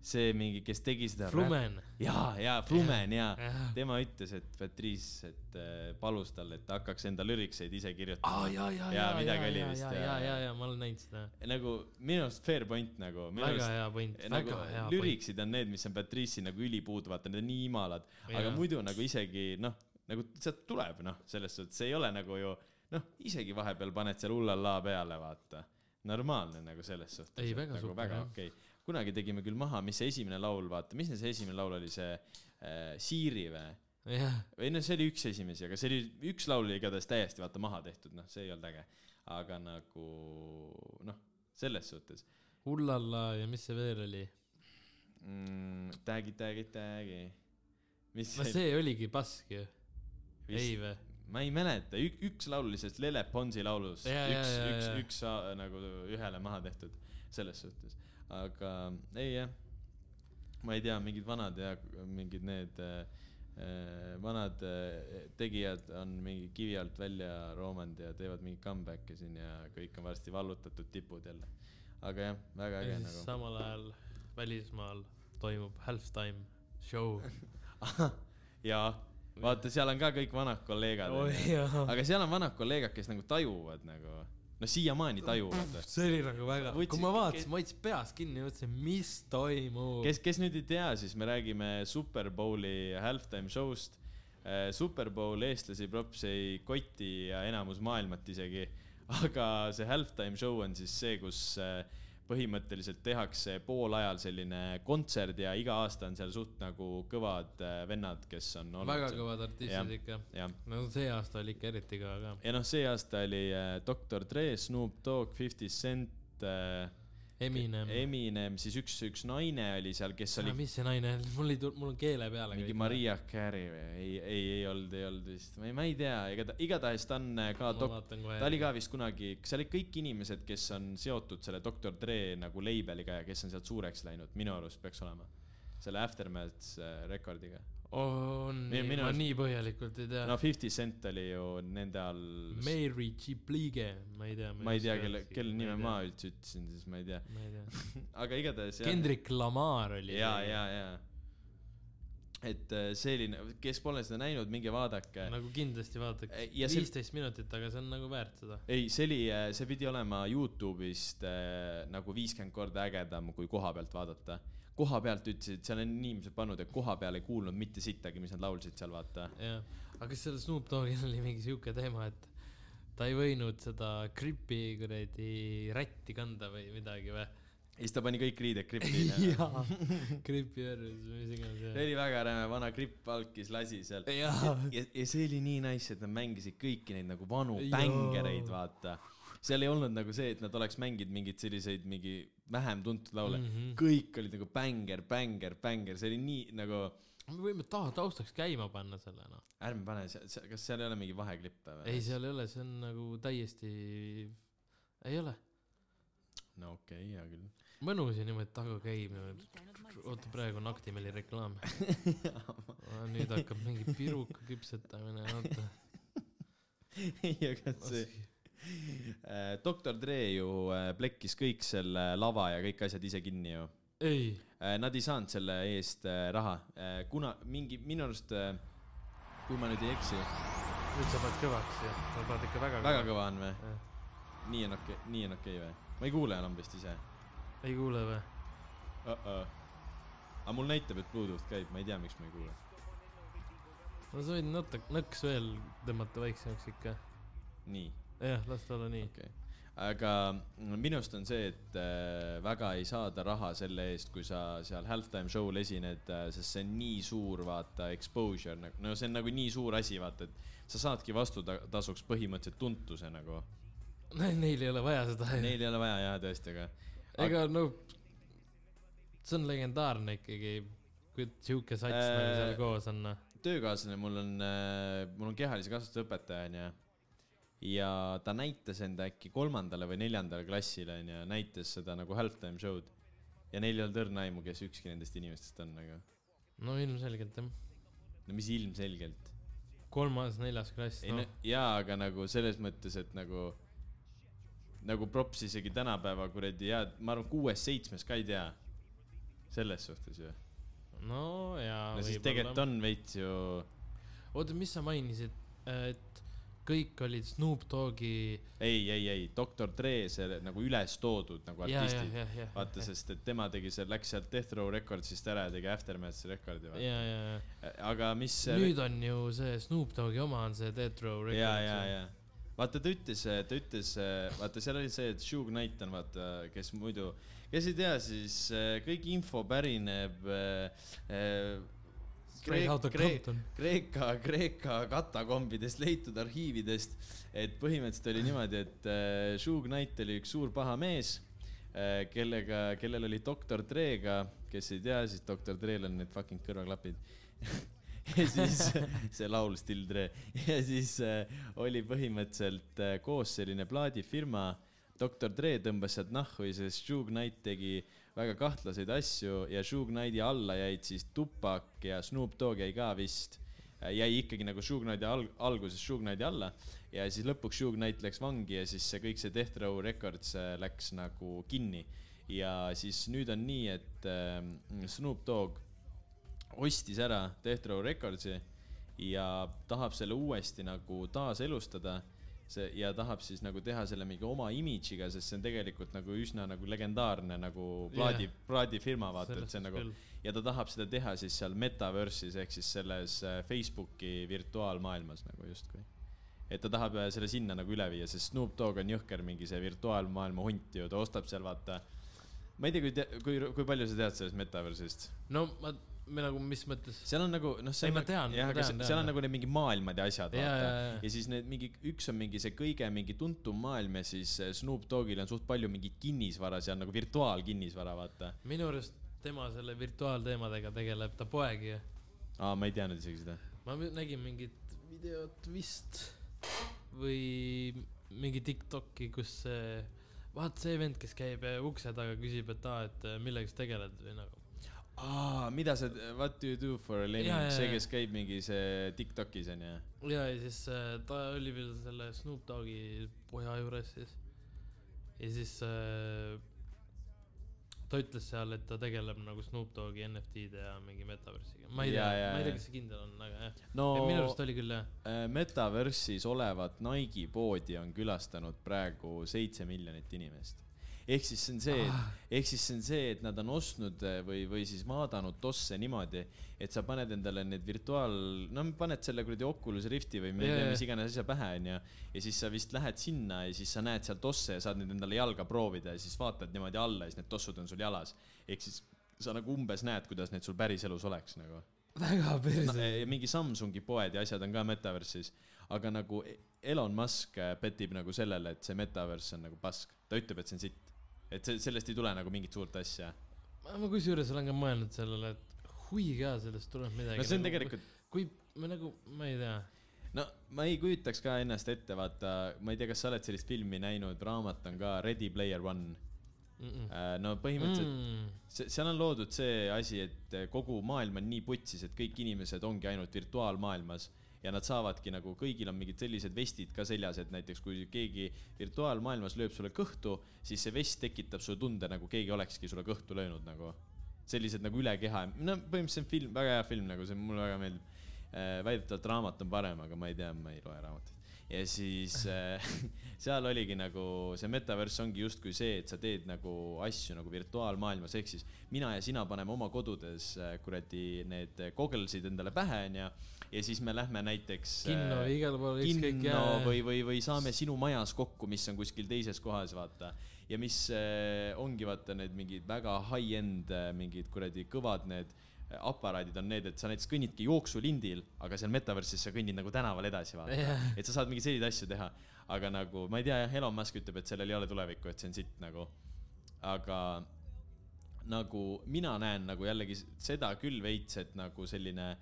see mingi, kes tegi seda. Flumen. jaa, jaa, Flumen jaa Jah. tema ütles, et Patrice, et äh, palus talle, et ta hakkaks enda lürikseid ise kirjutama. ja, ja, Jaa, ja, ja, midagi oli ja, vist, ja, jaa. ja, ja, ja ma olen näinud seda. nagu minu arust fair point nagu. väga hea point, nagu väga hea point. lüriksid on need, mis on Patrice'il nagu ülipuudu, vaata need on nii imalad, aga muidu nagu isegi noh, nagu sealt tuleb noh, selles suhtes ei ole nagu ju noh, isegi vahepeal paned seal ullallaa peale, vaata. normaalne nagu selles suhtes. Ei, väga nagu super, väga okei okay.. Kunagi tegime küll maha, mis see esimene laul, vaata, mis see esimene laul oli, see äh, Siiri või? või noh, see oli üks esimesi, aga see oli, üks laul oli igatahes täiesti vaata maha tehtud, noh, see ei olnud äge. aga nagu noh, selles suhtes Ullalla ja mis see veel oli? mm,. tag'i, tag'i, tag'i. mis no see oligi pask ju, ei või? ma ei mäleta, üks laul oli sellest Lele Ponsi laulust, üks, üks jaa., üks sa- nagu ühele maha tehtud selles suhtes, aga ei jah, ma ei tea, mingid vanad ja mingid need äh, vanad äh, tegijad on mingi kivi alt välja roomanud ja teevad mingi comeback'i siin ja kõik on varsti vallutatud tipud jälle. aga jah, väga äge ja nagu. samal ajal välismaal toimub halftime show. jaa, vaata, seal on ka kõik vanad kolleegad aga seal on vanad kolleegad, kes nagu tajuvad nagu, no siiamaani tajuvad. see oli nagu väga, kui ma vaatasin, ma hoidsin peas kinni ja mõtlesin, mis toimub. kes, kes nüüd ei tea, siis me räägime Superbowli halftime show'st. Superbowl eestlasi props ei koti ja enamus maailmat isegi, aga see halftime show on siis see, kus äh, põhimõtteliselt tehakse poolajal selline kontsert ja iga aasta on seal suht nagu kõvad äh, vennad, kes on olnud väga kõvad artistid Jah. ikka. no see aasta oli ikka eriti kõva ka. ja noh, see aasta oli äh, Doktor Dre, Snoop Dogg, Fifty Cent äh, Eminem. Eminem, siis üks, üks naine oli seal, kes oli mis see naine, mul ei tul-, mul on keele peale mingi. Maria Carey või ei, ei, ei olnud, ei olnud vist, ma ei, ma ei tea, igata-, igatahes ta on äh, ka dok-, ta oli ka vist kunagi, seal olid kõik inimesed, kes on seotud selle Doktor Dre nagu label'iga ja kes on sealt suureks läinud, minu arust peaks olema. selle Aftermath äh, rekordiga. On nii, minu ma nii põhjalikult ei tea no Fifty Cent oli ju nende all. Mary G Plige, ma ei tea. ma ei tea, kelle, kelle nime ma üldse ütlesin, siis ma ei tea. ma ei tea. aga igatahes. Kendrick Lamar oli. ja, ja, ja. et äh, oli, kes pole seda näinud, minge vaadake. nagu kindlasti vaataks Ei, ja see- viisteist minutit, aga see on nagu väärt seda. ei, see oli, see pidi olema Youtube'ist äh, nagu viiskümmend korda ägedam kui koha pealt vaadata. Koha pealt ütlesid, seal on inimesed pannud, et koha peal ei kuulnud mitte sittagi, mis nad laulsid seal, vaata. jah, aga kas seal Snoop Doggil oli mingi siuke teema, et ta ei võinud seda gripi kuradi rätti kanda või midagi või? ja siis ta pani kõik riided krippi. jaa, gripi värvis või mis iganes see oli väga räme, vana gripp alkis, lasi seal. jaa, ja, ja see oli nii nice, et nad mängisid kõiki neid nagu vanu bängereid, vaata. Seal ei olnud nagu see, et nad oleks mänginud mingeid selliseid mingi vähem tuntud laule mm. -hmm. kõik olid nagu bänger, bänger, bänger, see oli nii nagu, me võime taha taustaks käima panna selle noh. ärme pane, kas seal ei ole mingi vaheklippe või? ei, seal ei ole, see on nagu täiesti, ei ole. no okei okay,, hea küll. mõnus ja niimoodi taga käimine. oota, praegu on Actimeli reklaam. nüüd hakkab mingi piruka küpsetamine, oota. ei, aga see, doktor Dre ju äh, plekkis kõik selle lava ja kõik asjad ise kinni ju. ei, Nad ei saanud selle eest äh, raha, kuna mingi, minu arust, kui ma nüüd ei eksi, nüüd sa paned kõvaks ja sa paned ikka väga väga. kõva on või? jah. nii on okei okay,, nii on okei okay või? ma ei kuule enam vist ise ei kuule või? uh. -uh. aga mul näitab, et Bluetooth käib, ma ei tea, miks ma ei kuule. no sa võid natuke nõks veel tõmmata väiksemaks ikka. nii, jah, las ta olla nii. okay.. aga minu arust on see, et äh, väga ei saada raha selle eest, kui sa seal halftime show'l esined äh,, sest see on nii suur, vaata, exposure nagu, no see on nagu nii suur asi, vaata, et sa saadki vastutasuks põhimõtteliselt tuntuse nagu. Neil ei ole vaja seda. Neil ei ole vaja jah, tõesti, aga ega no, see on legendaarne ikkagi, kui sihuke sats Äh, nagu seal koos on noh. töökaaslane mul on, mul on kehalise kasvatuse õpetaja onju. Ja ta näitas enda äkki kolmandale või neljandale klassile onju, näitas seda nagu halftime show'd. ja neil ei olnud õrna aimu, kes ükski nendest inimestest on nagu. no ilmselgelt jah. no mis ilmselgelt. kolmas, neljas klass, ei no noh. jaa, aga nagu selles mõttes, et nagu, nagu props isegi tänapäeva kuradi jaa, ma arvan, kuues-seitsmes ka ei tea. selles suhtes ju. no jaa. no siis tegelikult on veits ju, oota, mis sa mainisid, et kõik olid Snoop Dogi. ei, ei, ei, doktor Dre see nagu üles toodud nagu artistid. vaata, sest et tema tegi seal, läks sealt Death Row Recordsist ära ja tegi Aftermath'i rekordi. ja, ja, ja aga mis. nüüd on ju see Snoop Dogi oma on see Death Row Records. ja, ja, ja vaata, ta ütles, ta ütles, vaata, seal oli see, et Suge Knight on vaata, kes muidu, kes ei tea, siis äh, kõik info pärineb äh, äh, Compton. Kreeka, Kreeka katakombidest leitud arhiividest, et põhimõtteliselt oli niimoodi, et äh, Suge Knight oli üks suur paha mees äh,, kellega, kellel oli doktor Dre'ga, kes ei tea, siis doktor Dre'l on need fucking kõrvaklapid. Ja siis see laul Still Dre. Ja siis äh, oli põhimõtteliselt koos selline plaadifirma, doktor Dre tõmbas sealt nahhu ja sest Suge Knight tegi väga kahtlaseid asju ja Suge Knighti alla jäid siis Tupac ja Snoop Dogg jäi ka vist. Jäi ikkagi nagu Suge Knighti alg-, alguses Suge Knighti alla ja siis lõpuks Suge Knight läks vangi ja siis see kõik see Death Row Records äh, läks nagu kinni. Ja siis nüüd on nii, et äh, Snoop Dogg ostis ära Death Row Recordsi ja tahab selle uuesti nagu taaselustada see ja tahab siis nagu teha selle mingi oma imidžiga, sest see on tegelikult nagu üsna nagu legendaarne nagu plaadi yeah., plaadifirma vaata, et see on nagu ja ta tahab seda teha siis seal metaverse'is ehk siis selles äh, Facebooki virtuaalmaailmas nagu justkui. et ta tahab äh, selle sinna nagu üle viia, sest Snoop Dogg on jõhker mingi see virtuaalmaailma hunt ju, ta ostab seal vaata. ma ei tea, kui, kui, kui palju sa tead sellest metaverse'ist? no ma, või nagu mis mõttes? seal on nagu noh, see Ei, ma tean, jah, aga tean, se- tean, seal on nagu need mingi maailmad ja asjad, vaata ja siis need mingi, üks on mingi see kõige mingi tuntum maailm ja siis eh, Snoop Doggil on suht palju mingit kinnisvara seal nagu virtuaalkinnisvara, vaata. minu arust tema selle virtuaalteemadega tegeleb ta poeg ju. aa, ma ei teadnud isegi seda. ma nägin mingit videot vist või mingi Tiktoki, kus see, vaat see vend, kes käib eh, ukse taga, küsib, et aa, et eh, millega sa tegeled või nagu. aa, mida sa, what do you do for a living see, kes käib mingi see Tiktokis onju. ja, ja siis äh, ta oli veel selle Snoop Dogi poja juures siis. ja siis äh, ta ütles seal, et ta tegeleb nagu Snoop Dogi NFT-de ja mingi metaversiga. ma ei tea Jaa,, jaa, ma ei tea, kas see kindel on, aga jah no no,. minu arust oli küll jah. äh, Metaversis olevat Nike'i poodi on külastanud praegu seitse miljonit inimest. Ehk siis see on see, Ah. et ehk siis see on see, et nad on ostnud eh, või, või siis vaadanud tosse niimoodi, et sa paned endale need virtuaal, no paned selle kuradi Oculus Rifti või jaa. mis iganes asja pähe onju. ja siis sa vist lähed sinna ja siis sa näed seal tosse ja saad nüüd endale jalga proovida ja siis vaatad niimoodi alla ja siis need tossud on sul jalas. ehk siis sa nagu umbes näed, kuidas need sul päriselus oleks nagu väga no,. perse. mingi Samsungi poed ja asjad on ka Metaversis, aga nagu Elon Musk äh, petib nagu sellele, et see Metaverse on nagu pask, ta ütleb, et see on sitt. Et sellest ei tule nagu mingit suurt asja. ma kusjuures olen ka mõelnud sellele, et hui ka sellest tuleb midagi. no see on tegelikult, kui me nagu, ma ei tea. no ma ei kujutaks ka ennast ette, vaata, ma ei tea, kas sa oled sellist filmi näinud, raamat on ka Ready Player One. no põhimõtteliselt Mm. see, seal on loodud see asi, et kogu maailm on nii putsis, et kõik inimesed ongi ainult virtuaalmaailmas ja nad saavadki nagu, kõigil on mingid sellised vestid ka seljas, et näiteks kui keegi virtuaalmaailmas lööb sulle kõhtu, siis see vest tekitab sulle tunde, nagu keegi olekski sulle kõhtu löönud nagu. sellised nagu üle keha, no põhimõtteliselt see on film, väga hea film nagu see mulle väga meeldib. väidetavalt raamat on parem, aga ma ei tea, ma ei loe raamatuid. ja siis äh, seal oligi nagu see metaverse ongi justkui see, et sa teed nagu asju nagu virtuaalmaailmas, ehk siis mina ja sina paneme oma kodudes äh, kuradi need gogglesid endale pähe onju ja siis me lähme näiteks kinno äh, igal pool ükskõik kinno või, või, või saame sinu majas kokku, mis on kuskil teises kohas, vaata. ja mis äh, ongi vaata need mingid väga high-end äh, mingid kuradi kõvad need äh, aparaadid on need, et sa näiteks kõnnidki jooksulindil, aga seal metaverse'is sa kõnnid nagu tänaval edasi, vaata Jah. et sa saad mingeid selliseid asju teha, aga nagu ma ei tea jah, Elon Musk ütleb, et sellel ei ole tulevikku, et see on sitt nagu, aga nagu mina näen nagu jällegi seda küll veits, et nagu selline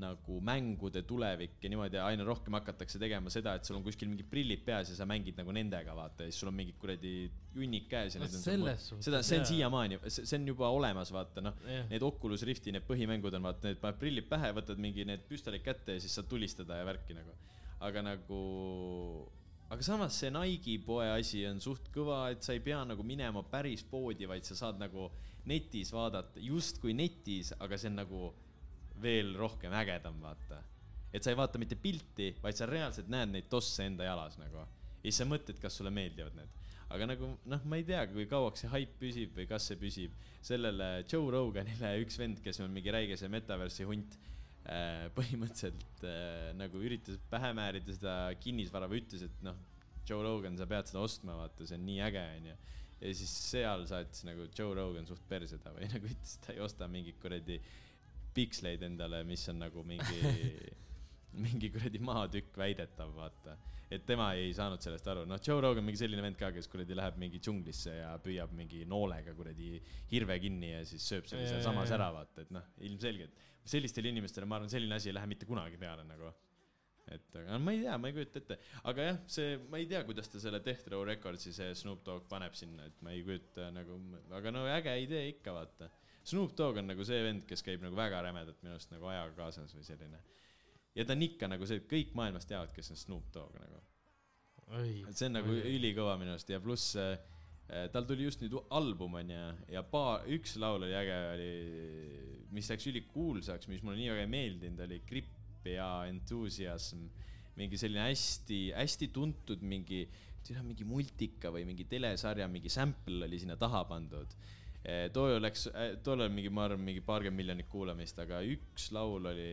nagu mängude tulevik ja niimoodi aina rohkem hakatakse tegema seda, et sul on kuskil mingid prillid peas ja sa mängid nagu nendega, vaata, ja siis sul on mingid kuradi junnik käes ja No need on selles sul- suhtes, seda, see on siiamaani, see on juba olemas, vaata noh, Jah. need Oculus Rifti need põhimängud on vaata, need paned prillid pähe, võtad mingi need püstolid kätte ja siis saad tulistada ja värki nagu. aga nagu, aga samas see Nike'i poe asi on suht kõva, et sa ei pea nagu minema päris poodi, vaid sa saad nagu netis vaadata, justkui netis, aga see on nagu veel rohkem ägedam, vaata. et sa ei vaata mitte pilti, vaid sa reaalselt näed neid tosse enda jalas nagu. ja siis sa mõtled, kas sulle meeldivad need. aga nagu noh, ma ei tea, kui kauaks see haip püsib või kas see püsib. sellele Joe Roganile üks vend, kes on mingi räige see metaversi hunt äh,, põhimõtteliselt äh, nagu üritas pähe määrida seda kinnisvara või ütles, et noh, Joe Rogan, sa pead seda ostma, vaata, see on nii äge, onju. ja siis seal saatis nagu Joe Rogan suht perse ta või nagu ütles, et ta ei osta mingit kuradi piksleid endale, mis on nagu mingi, mingi kuradi maatükk väidetav, vaata. et tema ei saanud sellest aru, noh, Joe Rogan mingi selline vend ka, kes kuradi läheb mingi džunglisse ja püüab mingi noolega kuradi hirve kinni ja siis sööb selle sealsamas ära, vaata, et noh, ilmselgelt. Sellistele inimestele ma arvan, selline asi ei lähe mitte kunagi peale nagu. Et aga ma ei tea, ma ei kujuta ette, aga jah, see, ma ei tea, kuidas ta selle Death Row Recordsi see Snoop Dogg paneb sinna, et ma ei kujuta nagu, aga no äge idee ikka vaata. Snoop Dogg on nagu see vend, kes käib nagu väga rämedalt minu arust nagu ajaga kaasas või selline. ja ta on ikka nagu see, et kõik maailmas teavad, kes on Snoop Dogg nagu. et see on nagu ülikõva minu arust ja pluss äh, tal tuli just nüüd album onju ja paar, üks laul oli äge, oli, mis läks ülikuulsaks, mis mulle nii väga ei meeldinud, oli Grip ja Enthusiasm. mingi selline hästi-hästi tuntud mingi, mingi multika või mingi telesarja mingi sample oli sinna taha pandud. Too läks, tollal mingi, ma arvan, mingi paarkümmend miljonit kuulamist, aga üks laul oli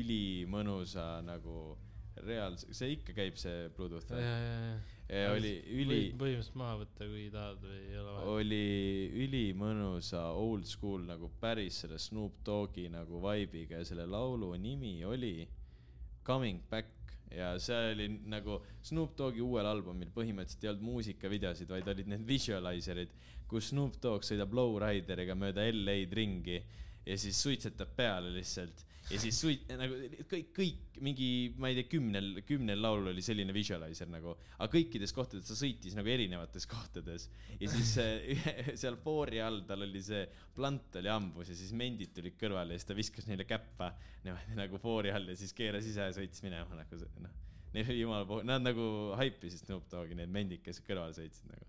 ülimõnusa nagu reaalse, see ikka käib, see Bluetooth ja, või? oli üli, põhimõtteliselt maha võtta, kui tahad või ei ole vaja. oli ülimõnusa old school nagu päris selle Snoop Dogi nagu vibe'iga ja selle laulu nimi oli Coming Back ja see oli nagu Snoop Dogi uuel albumil põhimõtteliselt ei olnud muusikavideosid, vaid olid need visualiser'id, kus Snoop Dogg sõidab lowrideriga mööda LA-d ringi ja siis suitsetab peale lihtsalt ja siis suit- nagu kõik, kõik mingi, ma ei tea, kümnel, kümnel laulul oli selline visualizer nagu, aga kõikides kohtades ta sõitis nagu erinevates kohtades ja siis äh, seal foori all tal oli see plant oli hambus ja siis mendid tulid kõrvale ja siis ta viskas neile käppa niimoodi nagu foori all ja siis keeras ise ja sõitis minema nagu see noh, neil oli jumala po-, nad nagu haipisid Snoop Dogi, need mendid, kes kõrvale sõitsid nagu.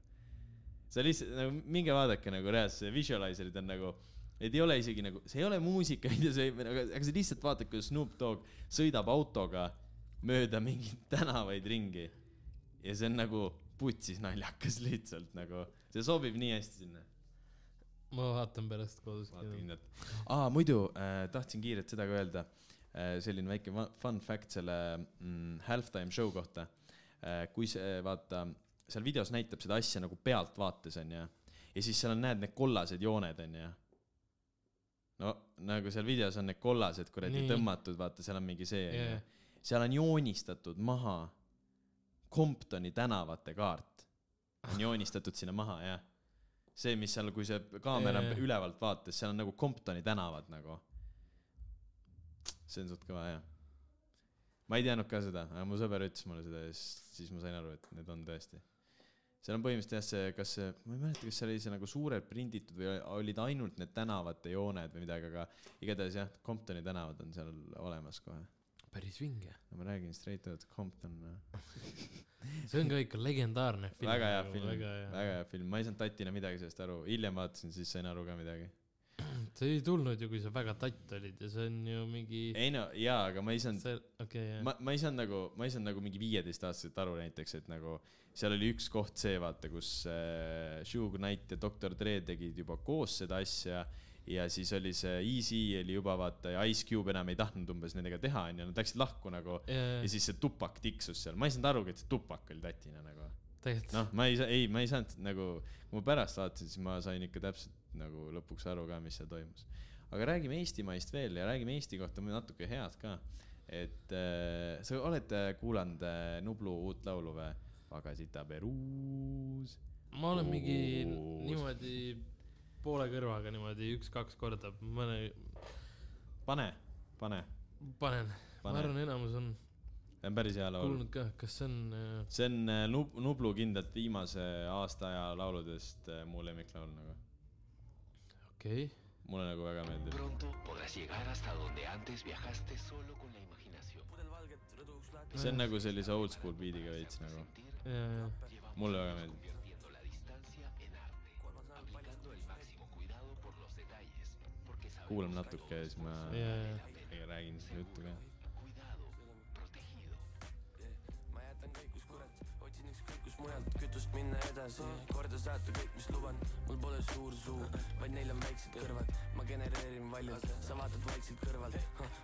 see lihtsalt nagu minge vaadake nagu reaalselt, see visualiser'id on nagu Need ei ole isegi nagu, see ei ole muusikavideo, see, aga, aga sa lihtsalt vaatad, kuidas Snoop Dogg sõidab autoga mööda mingeid tänavaid ringi. ja see on nagu putsis naljakas lihtsalt nagu, see sobib nii hästi sinna. ma vaatan pärast kodus. vaata kindlalt. aa, muidu äh, tahtsin kiirelt seda ka öelda äh,, selline väike fun fact selle mm, halftime show kohta äh,. kui see, vaata, seal videos näitab seda asja nagu pealtvaates onju ja siis seal on, näed need kollased jooned onju no nagu seal videos on need kollased kuradi tõmmatud, vaata, seal on mingi see Jaa. seal on joonistatud maha Comptoni tänavate kaart. On joonistatud sinna maha jah see mis seal kui see kaamera jaa. ülevalt vaatas seal on nagu Comptoni tänavad nagu. See on suht kõva jah ma ei teadnud ka seda aga mu sõber ütles mulle seda ja siis, siis ma sain aru et need on tõesti seal on põhimõtteliselt jah see kas see ma ei mäleta kas seal oli see nagu suurelt prinditud või olid ainult need tänavate jooned või midagi aga igatahes jah Comptoni tänavad on seal olemas kohe päris vinge. no ma räägin straight out Compton see on ka ikka legendaarne film. väga hea film väga hea. väga hea film ma ei saanud tatina midagi sellest aru hiljem vaatasin siis sain aru ka midagi see ei tulnud ju, kui sa väga tatt olid ja see on ju mingi. ei no jaa aga ma ei saanud see, okei, jah. ma, ma ei saanud nagu, ma ei saanud nagu mingi viieteistaastaselt aru näiteks, et nagu seal oli üks koht see, vaata, kus äh, Suge Knight ja Doktor Dre tegid juba koos seda asja ja siis oli see Easy oli juba vaata ja Ice Cube enam ei tahtnud umbes nendega teha onju, nad läksid lahku nagu ja ja, siis see tupak tiksus seal, ma ei saanud arugi, et see tupak oli tatina nagu. noh, ma ei saa, ei, ma ei saanud nagu, kui ma pärast vaatasin, siis ma sain ikka täpselt nagu lõpuks aru ka, mis seal toimus. aga räägime Eestimaist veel ja räägime Eesti kohta natuke head ka. et äh, sa oled äh, kuulanud äh, Nublu uut laulu või? Pagasita Peruus. ma olen mingi niimoodi poole kõrvaga niimoodi üks-kaks korda mõne pane, pane, panen, ma arvan, enamus on see on päris hea laul. kuulnud ka, kas see on äh, see on äh, Nub-, Nublu kindlalt viimase aasta aja lauludest mu lemmiklaul nagu. Okei okay., mulle nagu väga meeldib. Pronto podrás llegar hasta donde antes viajaste solo con la imaginación. see on nagu sellise old school beat'iga veits nagu, ja, mulle väga meeldib. Kuulame natuke ja siis ma ja, ja, räägin seda juttu ka. Mujalt kütust minna edasi, korda saata kõik, mis luban, mul pole suur suu, vaid neil on väiksed kõrvad, ma genereerin valjult, sa vaatad vaikselt kõrvalt,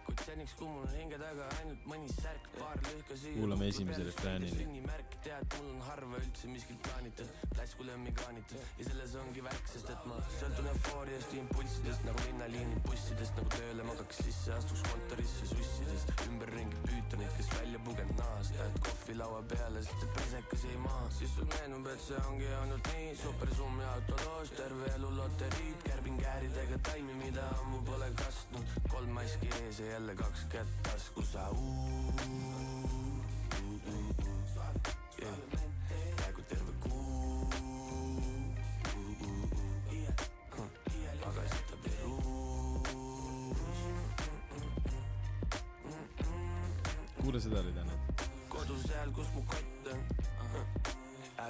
kuid seniks, kui mul on hinge taga ainult mõni särk, paar lõhka siia. Kuulame esimese refräänini. tead, mul on harva üldse miskit plaanitud, taskulemmi kaanitud. Ja selles ongi värk, sest et ma sõltun eufooriast ja impulssidest nagu linnaliinid bussidest nagu tööle magaks sisse, astuks kontorisse sussidest, ümberringi püütonid, kes välja pugenud nahast, ajad kohvi laua peale, sest et pesekas jäi maha, siis sul meenub, et see ongi olnud nii, supersummi autoloos, terve elu loteriid, kärbin kääridega taimi, mida ammu pole kastnud, kolm maski ees ja jälle kaks kätt taskus, peaaegu terve kuu, pagasita Peruus, kuula seda oli täna. kodu seal, kus mu kott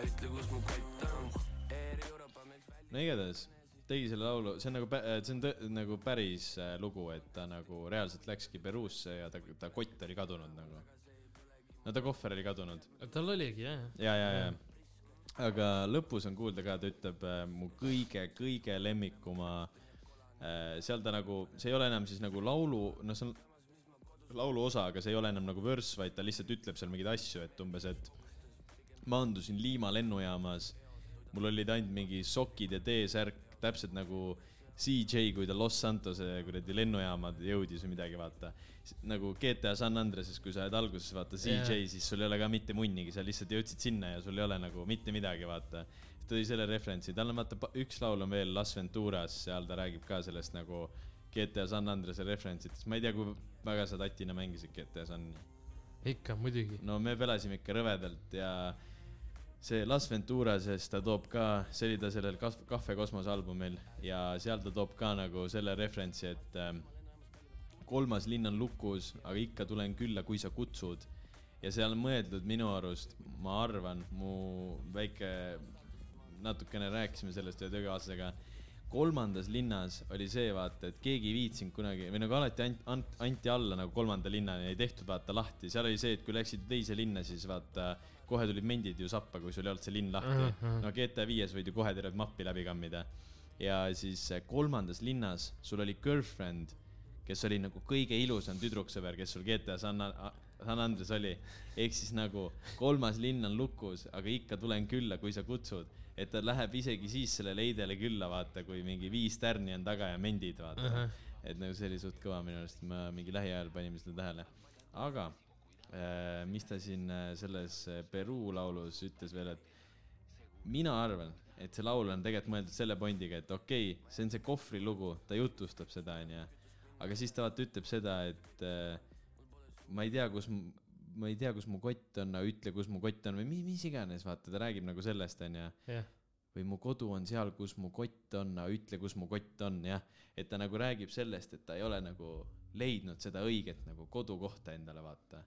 ütle, kus mu kott on, no igatahes tegi selle laulu, see on nagu, see on nagu päris äh, lugu, et ta nagu reaalselt läkski Peruusse ja ta, ta kott oli kadunud nagu. no ta kohver oli kadunud tal oligi jah, ja, ja, ja. aga lõpus on kuulda ka, ta ütleb äh, mu kõige-kõige lemmikuma äh,, seal ta nagu, see ei ole enam siis nagu laulu, noh, see on laulu osa, aga see ei ole enam nagu vörss, vaid ta lihtsalt ütleb seal mingeid asju, et umbes, et maandusin Liima lennujaamas, mul olid ainult mingi sokid ja T-särk, täpselt nagu CJ, kui ta Los Santose kuradi lennujaamad jõudis või midagi, vaata. nagu GTA San Andreases, kui sa oled alguses, vaata CJ yeah., siis sul ei ole ka mitte munnigi, sa lihtsalt jõudsid sinna ja sul ei ole nagu mitte midagi, vaata. tõi selle referentsi, tal on vaata üks laul on veel Las Venturas, seal ta räägib ka sellest nagu GTA San Andrease referentsitest, ma ei tea, kui väga sa tatina mängisid GTA Sani ikka muidugi. no me pelasime ikka rõvedalt ja see Las Venturases ta toob ka, see oli ta sellel Kahve kosmose albumil ja seal ta toob ka nagu selle referentsi, et ähm, kolmas linn on lukus, aga ikka tulen külla, kui sa kutsud. ja seal on mõeldud minu arust, ma arvan, mu väike, natukene rääkisime sellest ühe töökaaslasega, kolmandas linnas oli see vaata, et keegi ei viitsinud kunagi või nagu alati anti, anti, anti alla nagu kolmanda linnani, ei tehtud vaata lahti, seal oli see, et kui läksid teise linna, siis vaata kohe tulid mendid ju sappa, kui sul ei olnud see linn lahti. Mhm. no GTA viies võid ju kohe tervet mappi läbi kammida. ja siis eh, kolmandas linnas sul oli girlfriend, kes oli nagu kõige ilusam tüdruksõber, kes sul GTA San, San Andres oli. ehk siis nagu kolmas linn on lukus, aga ikka tulen külla, kui sa kutsud. Et ta läheb isegi siis sellele Heidele külla, vaata, kui mingi viis tärni on taga ja mendid, vaata uh. -huh. et nagu see oli suht kõva minu arust, ma mingi lähiajal panime seda tähele. aga äh, mis ta siin äh, selles äh, Peruu laulus ütles veel, et mina arvan, et see laul on tegelikult mõeldud selle pointiga, et okei okay,, see on see kohvri lugu, ta jutustab seda, onju. aga siis ta vaata ütleb seda, et äh, ma ei tea, kus, ma ei tea, kus mu kott on, aga ütle, kus mu kott on või mi, mis iganes, vaata, ta räägib nagu sellest, onju. jah, või mu kodu on seal, kus mu kott on, aga ütle, kus mu kott on, jah. et ta nagu räägib sellest, et ta ei ole nagu leidnud seda õiget nagu kodukohta endale, vaata.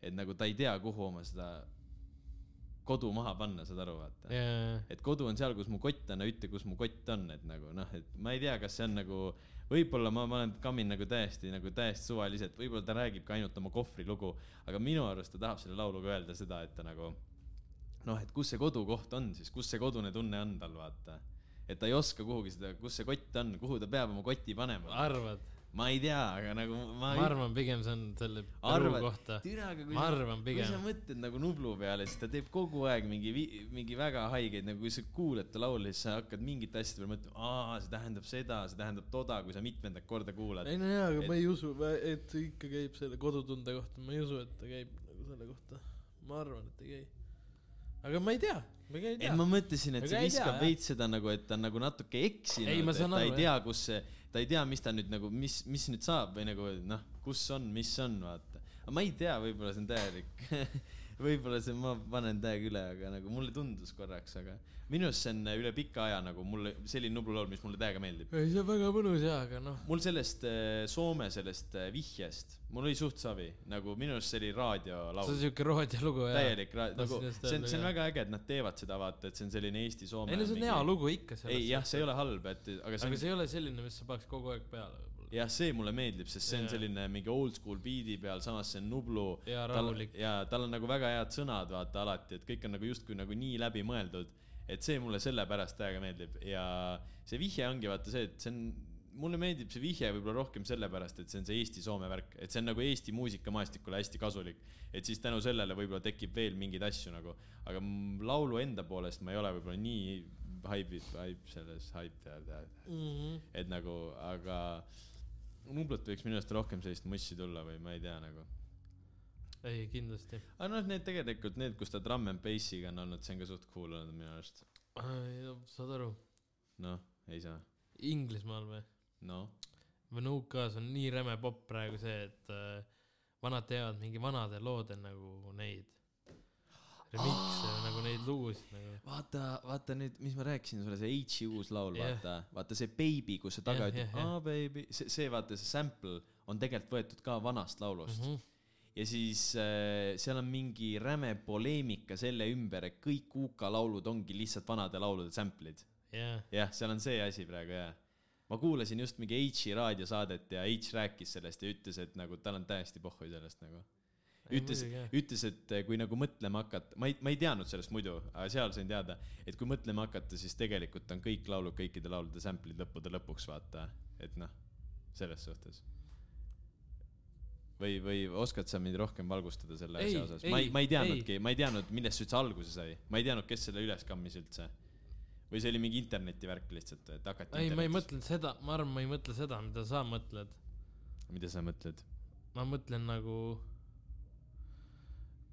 et nagu ta ei tea, kuhu oma seda kodu maha panna, saad aru, vaata. ja, et kodu on seal, kus mu kott on, ütle, kus mu kott on, et nagu noh, et ma ei tea, kas see on nagu, võib-olla ma, ma olen kammin nagu täiesti nagu täiesti suvaliselt, võib-olla ta räägibki ainult oma kohvri lugu, aga minu arust ta tahab selle lauluga öelda seda, et ta nagu noh, et kus see kodukoht on siis, kus see kodune tunne on tal, vaata. et ta ei oska kuhugi seda, kus see kott on, kuhu ta peab oma koti panema. arvad? Ma ei tea, aga nagu ma, ma arvan, pigem see on selle arvad kohta. ma sa- arvan kui sa pigem. mõtled nagu Nublu peale, siis ta teeb kogu aeg mingi, mingi väga haigeid, nagu kui sa kuulad ta laule, siis sa hakkad mingite asjade peale mõtlema, aa, see tähendab seda, see tähendab toda, kui sa mitmendat korda kuulad ei. no jaa, aga Et- ma ei usu, et see ikka käib selle kodutunde kohta, ma ei usu, et ta käib nagu selle kohta. ma arvan, et ei käi. Aga ma ei tea, ma ei tea. ma mõtlesin, et see viskab veits seda nagu, et ta on nagu natuke eksinud, et ta aru, ei tea, kus see, ta ei tea, mis ta nüüd nagu, mis, mis nüüd saab või nagu noh, kus on, mis on, vaata. aga ma ei tea, võib-olla see on täielik, võib-olla see, ma panen täiega üle, aga nagu mulle tundus korraks, aga minu arust see on üle pika aja nagu mulle selline Nublu laul, mis mulle täiega meeldib. ei, see on väga mõnus jaa, aga noh. mul sellest äh, Soome sellest äh, vihjest, mul oli suht savi, nagu minu arust see oli see raadiolaul on. siuke raadiolugu jah. täielik ra-, nagu see on, see on väga äge, et nad teevad seda, vaata, et see on selline Eesti-Soome. ei no see on hea lugu ikka. ei jah, see ei ole halb, et aga see aga see ei ole selline, mis sa paneks kogu aeg peale. jah, see mulle meeldib, sest see on Jaa. selline mingi old school beat'i peal, samas see on Nublu. ja tal rahulik. ja tal on nagu väga head sõnad, vaata alati, et kõik on nagu justkui nagu nii läbimõeldud, et see mulle sellepärast täiega meeldib ja see vihje ongi vaata see, et see on, mulle meeldib see vihje võib-olla rohkem sellepärast, et see on see Eesti-Soome värk, et see on nagu Eesti muusikamaastikule hästi kasulik. et siis tänu sellele võib-olla tekib veel mingeid asju nagu, aga laulu enda poolest ma ei ole võib-olla nii haibis, haib selles, haib tead, Mhm. et nagu, aga Nublut võiks minu arust rohkem sellist mussi tulla või ma ei tea nagu. ei, kindlasti. aga noh, need tegelikult need, kus ta Drum and Bassiga on olnud, see on ka suht cool olnud minu arust. saad aru, noh, ei saa, Inglismaal või? noh. või no UK-s on nii räme popp praegu see, et äh, vanad teevad mingi vanade loode nagu neid remix'e oh. nagu neid lugusid nagu. vaata, vaata nüüd, mis ma rääkisin sulle, see H-i uus laul Jah. yeah., vaata, vaata see Baby, kus see taga Jah, ütleb jah, jah. aa baby, see, see vaata see sample on tegelikult võetud ka vanast laulust mm. -hmm. ja siis äh, seal on mingi räme poleemika selle ümber, et kõik UK laulud ongi lihtsalt vanade laulude sample'id jah, jah, seal on see asi praegu jaa. ma kuulasin just mingi H-i raadiosaadet ja H rääkis sellest ja ütles, et nagu tal on täiesti pohhu sellest nagu. Ütles ütles, et eh, kui nagu mõtlema hakata, ma ei, ma ei teadnud sellest muidu, aga seal sain teada, et kui mõtlema hakata, siis tegelikult on kõik laulud kõikide laulude sample'id lõppude lõpuks vaata, et noh, selles suhtes. või, või oskad sa mind rohkem valgustada selle Ei, asja osas? ma ei, ma ei teadnudki, ma ei teadnud, millest see üldse alguse sai, ma ei teadnud, kes selle üles kammis üldse. või see oli mingi internetivärk lihtsalt, et hakati. ei, ma ei. mõtelnud seda, ma arvan, ma ei mõtle seda, mida sa mõtled. mida sa mõtled? ma mõtlen nagu,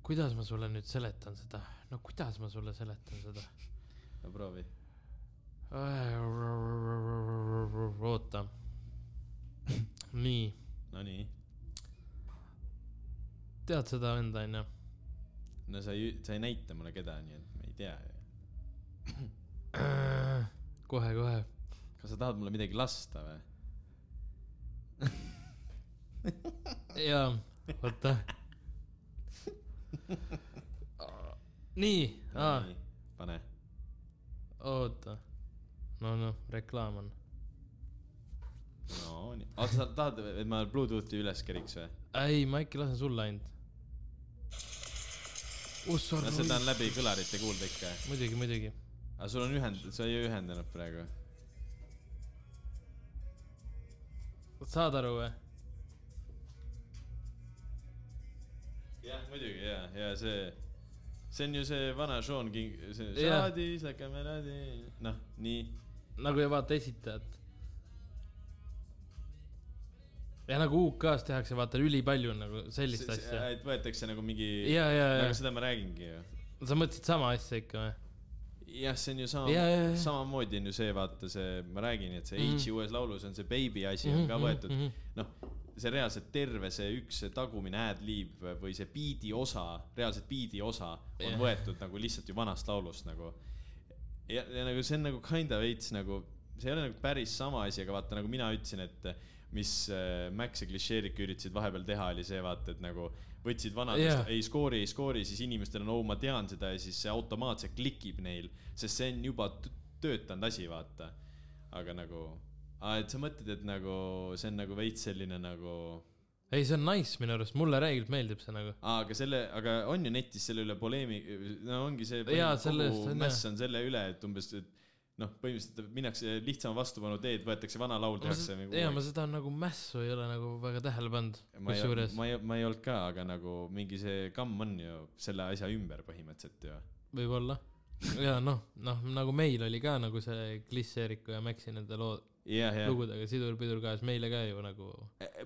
kuidas ma sulle nüüd seletan seda, no kuidas ma sulle seletan seda? no proovi. oota. nii, Nonii, tead seda venda onju? no sa ei, sa ei näita mulle keda, nii et ma ei tea. kohe, kohe. kas sa tahad mulle midagi lasta või? jaa, oota. nii, aa, pane. oota. no noh, reklaam on. no nii, oota, sa tahad, et ma Bluetoothi üles keriks või? ei, ma äkki lasen sulle ainult. no seda on läbi kõlarite kuulda ikka. muidugi, muidugi. aga sul on ühend-, sa ei ühendanud praegu. saad aru või? jah, muidugi ja, ja see, see on ju see vana Sean King, see like a melody, noh, nii. nagu ei vaata esitajat. ja nagu UK-s tehakse vaata ülipalju nagu sellist asja. et võetakse nagu mingi, ja, ja, nagu ja, seda ma räägingi ju. sa mõtlesid sama asja ikka või? jah, see on ju sama Ja, ja, ja., samamoodi on ju see, vaata see, ma räägin, et see Mhm. H-i uues laulus on see baby asi on ka Mhm, võetud mhm. noh, see reaalselt terve see üks tagumine ad-lib või see biidi osa, reaalselt biidi osa on Jah. võetud nagu lihtsalt ju vanast laulust nagu. ja, ja nagu see on nagu kinda veits nagu, see ei ole nagu päris sama asi, aga vaata nagu mina ütlesin, et mis äh, Max ja Klišeerik üritasid vahepeal teha, oli see vaata, et nagu võtsid vanadest yeah., ei skoori, ei skoori, siis inimestel on, oo ma tean seda ja siis see automaatselt klikib neil, sest see on juba töötanud asi, vaata. aga nagu, et sa mõtled, et nagu see on nagu veits selline nagu, ei, see on nice minu arust, mulle räigelt meeldib see nagu. aga selle, aga on ju netis selle üle poleemi-, no ongi see, kogu on, mäss on selle üle, et umbes, et noh, põhimõtteliselt minnakse lihtsama vastupanu teed, võetakse vana laul, tehakse nagu ja ma seda nagu mässu ei ole nagu väga tähele pannud, ma ei, kusjuures ma ei, ma ei olnud ka, aga nagu mingi see kamm on ju selle asja ümber põhimõtteliselt ju. võib-olla. ja noh, noh nagu meil oli ka nagu see Kliss-Eeriku ja Maxi nende loo, jah, jah. lugudega Sidur-pidur kaas, meile ka ju nagu.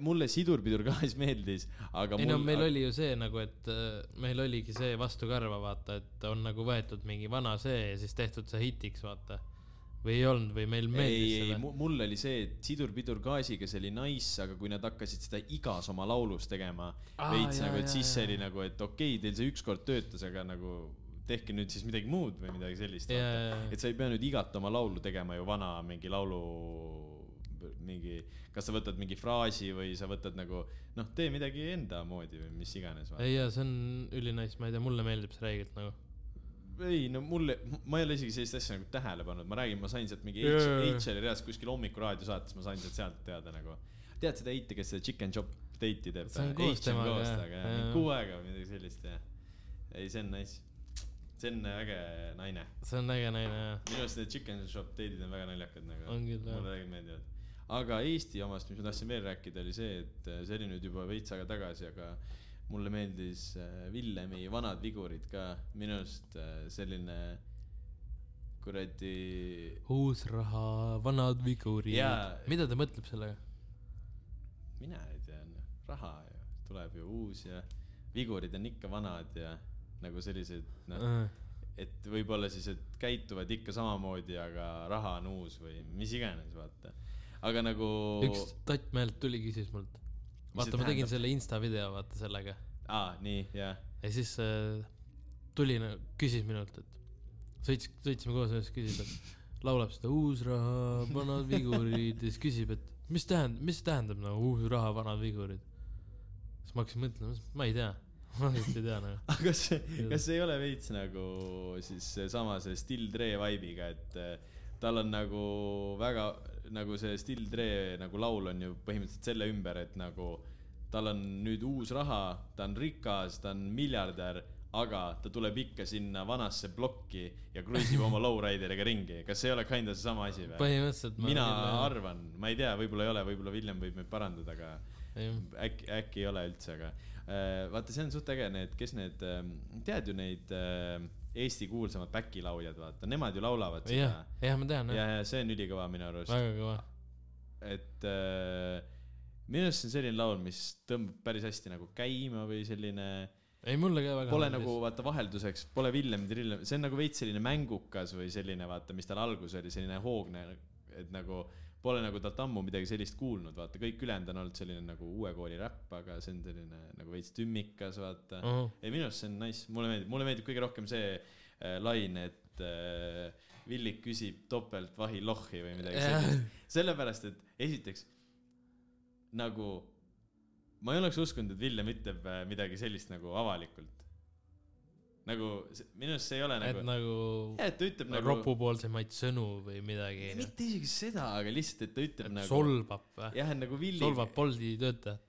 mulle sidurpidur ka siis meeldis, aga ei mul no meil oli ju see nagu, et äh, meil oligi see vastukarva, vaata, et on nagu võetud mingi vana see ja siis tehtud see hitiks, vaata. või ei olnud või meil ei, meeldis ei, see? mul oli see, et sidurpidur gaasiga, see oli nice, aga kui nad hakkasid seda igas oma laulus tegema Aa, veits jaa, nagu, et jaa, siis jaa. oli nagu, et okei okay,, teil see ükskord töötas, aga nagu tehke nüüd siis midagi muud või midagi sellist. ja, et sa ei pea nüüd igat oma laulu tegema ju vana mingi laulu mingi, kas sa võtad mingi fraasi või sa võtad nagu noh, tee midagi enda moodi või mis iganes. ei ja see on ülinais, ma ei tea, mulle meeldib see räigelt nagu. ei no mulle, ma ei ole isegi sellist asja nagu tähele pannud, ma räägin, ma sain sealt mingi Jaa, jaa, jaa. HL-i reast kuskil hommikuraadios saates, ma sain sealt sealt teada nagu. tead seda Heiti, kes seda Chicken Chop date'i teeb? See on koos temaga, jah. Jaa, jaa. kuu aega või midagi sellist jah. ei, see on nice. See on äge naine. see on äge naine jah. minu arust need Chicken Shop date'id on väga naljakad nagu. Mulle väga meeldivad. aga Eesti omast, mis ma tahtsin veel rääkida, oli see, et äh, see oli nüüd juba veits aega tagasi, aga mulle meeldis äh, Villemi Vanad vigurid ka, minu arust äh, selline kuradi, uus raha, vanad vigurid Jaa. mida ta mõtleb sellega? mina ei tea, noh, raha ju, tuleb ju uus ja vigurid on ikka vanad ja nagu sellised, noh, et võib-olla siis, et käituvad ikka samamoodi, aga raha on uus või mis iganes, vaata. aga nagu. üks tatt mehelt tuli, küsis mult. Vaata, ma tegin selle insta video, vaata sellega. aa, nii, jah. ja siis äh, tuli, küsis minult, et sõits, sõitsime koos küsib, et laulab seda uus raha, vanad vigurid ja siis küsib, et mis tähendab, mis tähendab nagu uus raha, vanad vigurid. siis ma hakkasin mõtlema, ma ei tea, ma lihtsalt ei tea nagu. aga kas see, kas ei ole veits nagu siis seesama see Still Dre vibe'iga, et eh, tal on nagu väga nagu see Still Dre nagu laul on ju põhimõtteliselt selle ümber, et nagu tal on nüüd uus raha, ta on rikas, ta on miljardär, aga ta tuleb ikka sinna vanasse plokki ja kruiisib oma lowrideriga ringi. kas see ei ole kinda seesama asi või? põhimõtteliselt. mina. arvan, ma ei tea, võib-olla ei ole, võib-olla Villem võib meid parandada, aga äkki, äkki ei ole üldse, aga vaata, see on suht äge, need, kes need, tead ju neid äh, Eesti kuulsamad backilauljad, vaata, nemad ju laulavad jah seda., jah, ma tean ja jah, ja see on ülikõva minu arust, väga kõva. et äh, minu arust see on selline laul, mis tõmbab päris hästi nagu käima või selline ei, mulle ka väga Pole nagu vaata vahelduseks, pole Villem Trillem, see on nagu veits selline mängukas või selline vaata, mis tal alguses oli selline hoogne, et nagu pole nagu talt ammu midagi sellist kuulnud, vaata kõik ülejäänud on olnud selline nagu uue kooli räpp, aga see on selline nagu veits tümmikas, vaata uh. uh. -huh. ei minu arust see on nice, mulle meeldib, mulle meeldib kõige rohkem see äh, lain, et äh, Villik küsib topelt vahi lohhi või midagi sellist, sellepärast et esiteks nagu ma ei oleks uskunud, et Villem ütleb äh, midagi sellist nagu avalikult. Nagu minu arust see ei ole et nagu, nagu jah, et ta ütleb nagu ropupoolsemaid sõnu või midagi. mitte isegi seda, aga lihtsalt, et ta ütleb nagu solvab või? jah, et nagu Villi solvab Bolti töötajat.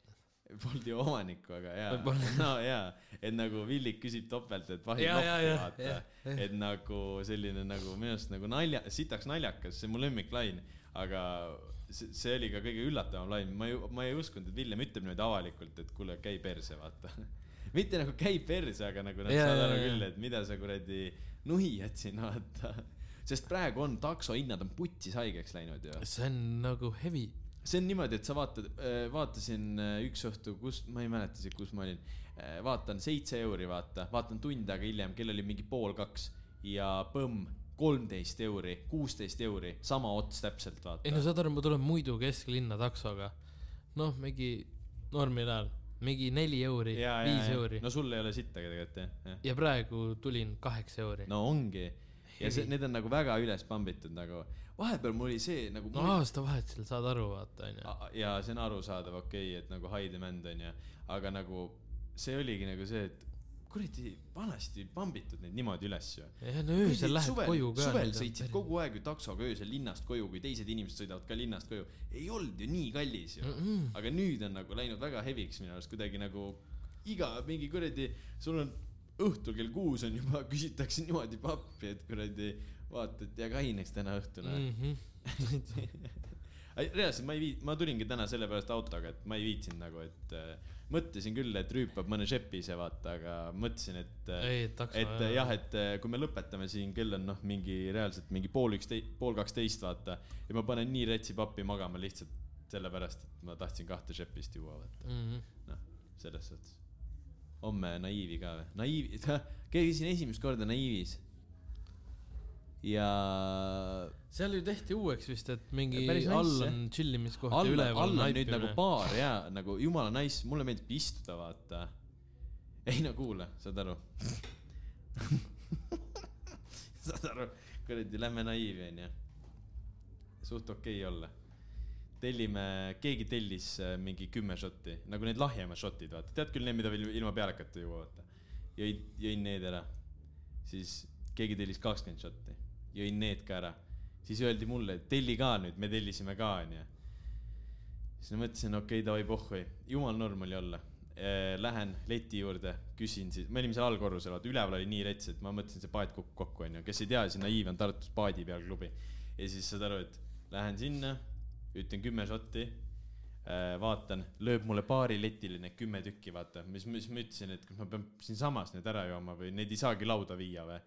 Bolti omanikku, aga jaa no jaa, et nagu Villik küsib topelt, et vahi Jaa, jaa, lohhi, jaa, vaata et nagu selline nagu minu arust nagu nalja, sitaks naljakas, see on mu lemmiklain, aga see, see oli ka kõige üllatavam lain, ma ei, ma ei uskunud, et Villem ütleb niimoodi avalikult, et kuule, käi perse, vaata. mitte nagu käi perse, aga nagu nad saavad aru küll, et mida sa kuradi nuhiad siin, vaata. sest praegu on taksohinnad on putsis haigeks läinud ju see on nagu heavy. see on niimoodi, et sa vaatad, vaatasin äh, üks õhtu, kus, ma ei mäleta isegi, kus ma olin. vaatan seitse euri, vaata, vaatan tund aega hiljem, kell oli mingi pool kaks ja põmm, kolmteist euri, kuusteist euri, sama ots täpselt, ei no vaata. saad aru, ma tulen muidu kesklinna taksoga. noh, mingi normil ajal, mingi neli euri, viis euri no sul ei ole sittagi tegelikult jah, ja praegu tulin kaheksa euri. no ongi. ja see, need on nagu väga üles pambitud nagu, vahepeal mul oli see nagu no aastavahetusel saad aru, vaata onju. Ja see on arusaadav, okei okay,, et nagu hide demand on ju, aga nagu see oligi nagu see, et kuradi vanasti pambitud neid niimoodi üles ju. ja no öösel lähed suvel, koju ka. suvel sõitsid kogu aeg ju taksoga öösel linnast koju, kui teised inimesed sõidavad ka linnast koju. ei olnud ju nii kallis ju mm. Mm-mm. aga nüüd on nagu läinud väga heviks minu arust kuidagi nagu iga mingi kuradi, sul on õhtul kell kuus on juba, küsitakse niimoodi pappi, et kuradi vaata, et jää kaineks täna õhtul mm.. Mhm. reaalselt ma ei vii-, ma tulingi täna sellepärast autoga, et ma ei viitsinud nagu, et äh, mõtlesin küll, et rüüpab mõne šepise, vaata, aga mõtlesin, et et äh, jah, et äh, kui me lõpetame siin, kell on noh, mingi reaalselt mingi pool üksteist, pool kaksteist, vaata. ja ma panen nii retsi pappi magama lihtsalt sellepärast, et ma tahtsin kahte šepist juua, vaata. Mhm. noh, selles suhtes. homme naiivi ka või? naiivi, käisin esimest korda naiivis. Ja seal ju tehti uueks vist, et mingi nice, all on chillimiskoht all ja üleval on nüüd nagu naipimine. baar ja nagu jumala nice, mulle meeldib istuda, vaata. ei no kuula, saad aru? saad aru, kuradi lähme naiivi onju. suht okei okay olla. tellime, keegi tellis äh, mingi kümme šotti, nagu need lahjemad šotid, vaata, tead küll need, mida veel ilma pealekata ei juua, vaata. jõin, jõin need ära. siis keegi tellis kakskümmend šotti, jõin need ka ära. siis öeldi mulle, et telli ka nüüd, me tellisime ka onju siis ma mõtlesin, okei okay,, davai pohhui, jumal norm oli olla. Lähen leti juurde, küsin siis, me olime seal allkorrusel, vaata üleval oli nii rets, et ma mõtlesin, see paat kukub kokku, onju, kes ei tea, siis Naiiv on Tartus paadi peal klubi. ja siis saad aru, et lähen sinna, ütlen kümme šotti, vaatan, lööb mulle baariletile need kümme tükki, vaata, mis, mis ma ütlesin, et kas ma pean siinsamas need ära jooma või neid ei saagi lauda viia või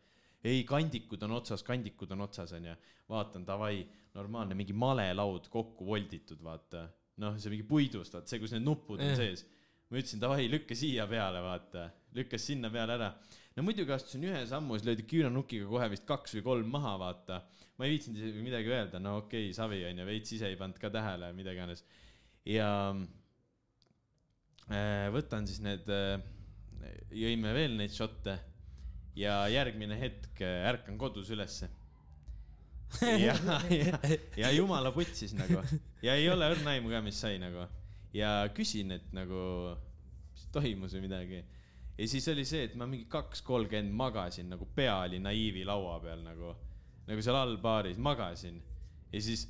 ei, kandikud on otsas, kandikud on otsas, onju. vaatan, davai, normaalne mingi malelaud kokku volditud, vaata. noh, see mingi puidust, vaata see, kus need nupud on Eh. sees. ma ütlesin, davai, lükka siia peale, vaata. lükkas sinna peale ära. no muidugi astusin ühe sammu, siis löödi küüranukiga kohe vist kaks või kolm maha, vaata. ma ei viitsinud isegi midagi öelda, no okei okay,, savi onju, veits ise ei pannud ka tähele, mida iganes. ja äh, võtan siis need, jõime veel neid šotte ja järgmine hetk äh, ärkan kodus ülesse. ja, ja, ja jumala putsis nagu ja ei ole õrna aimu ka, mis sai nagu ja küsin, et nagu, mis toimus või midagi. ja siis oli see, et ma mingi kaks kolmkümmend magasin nagu pea oli naiivi laua peal nagu, nagu seal all baaris magasin ja siis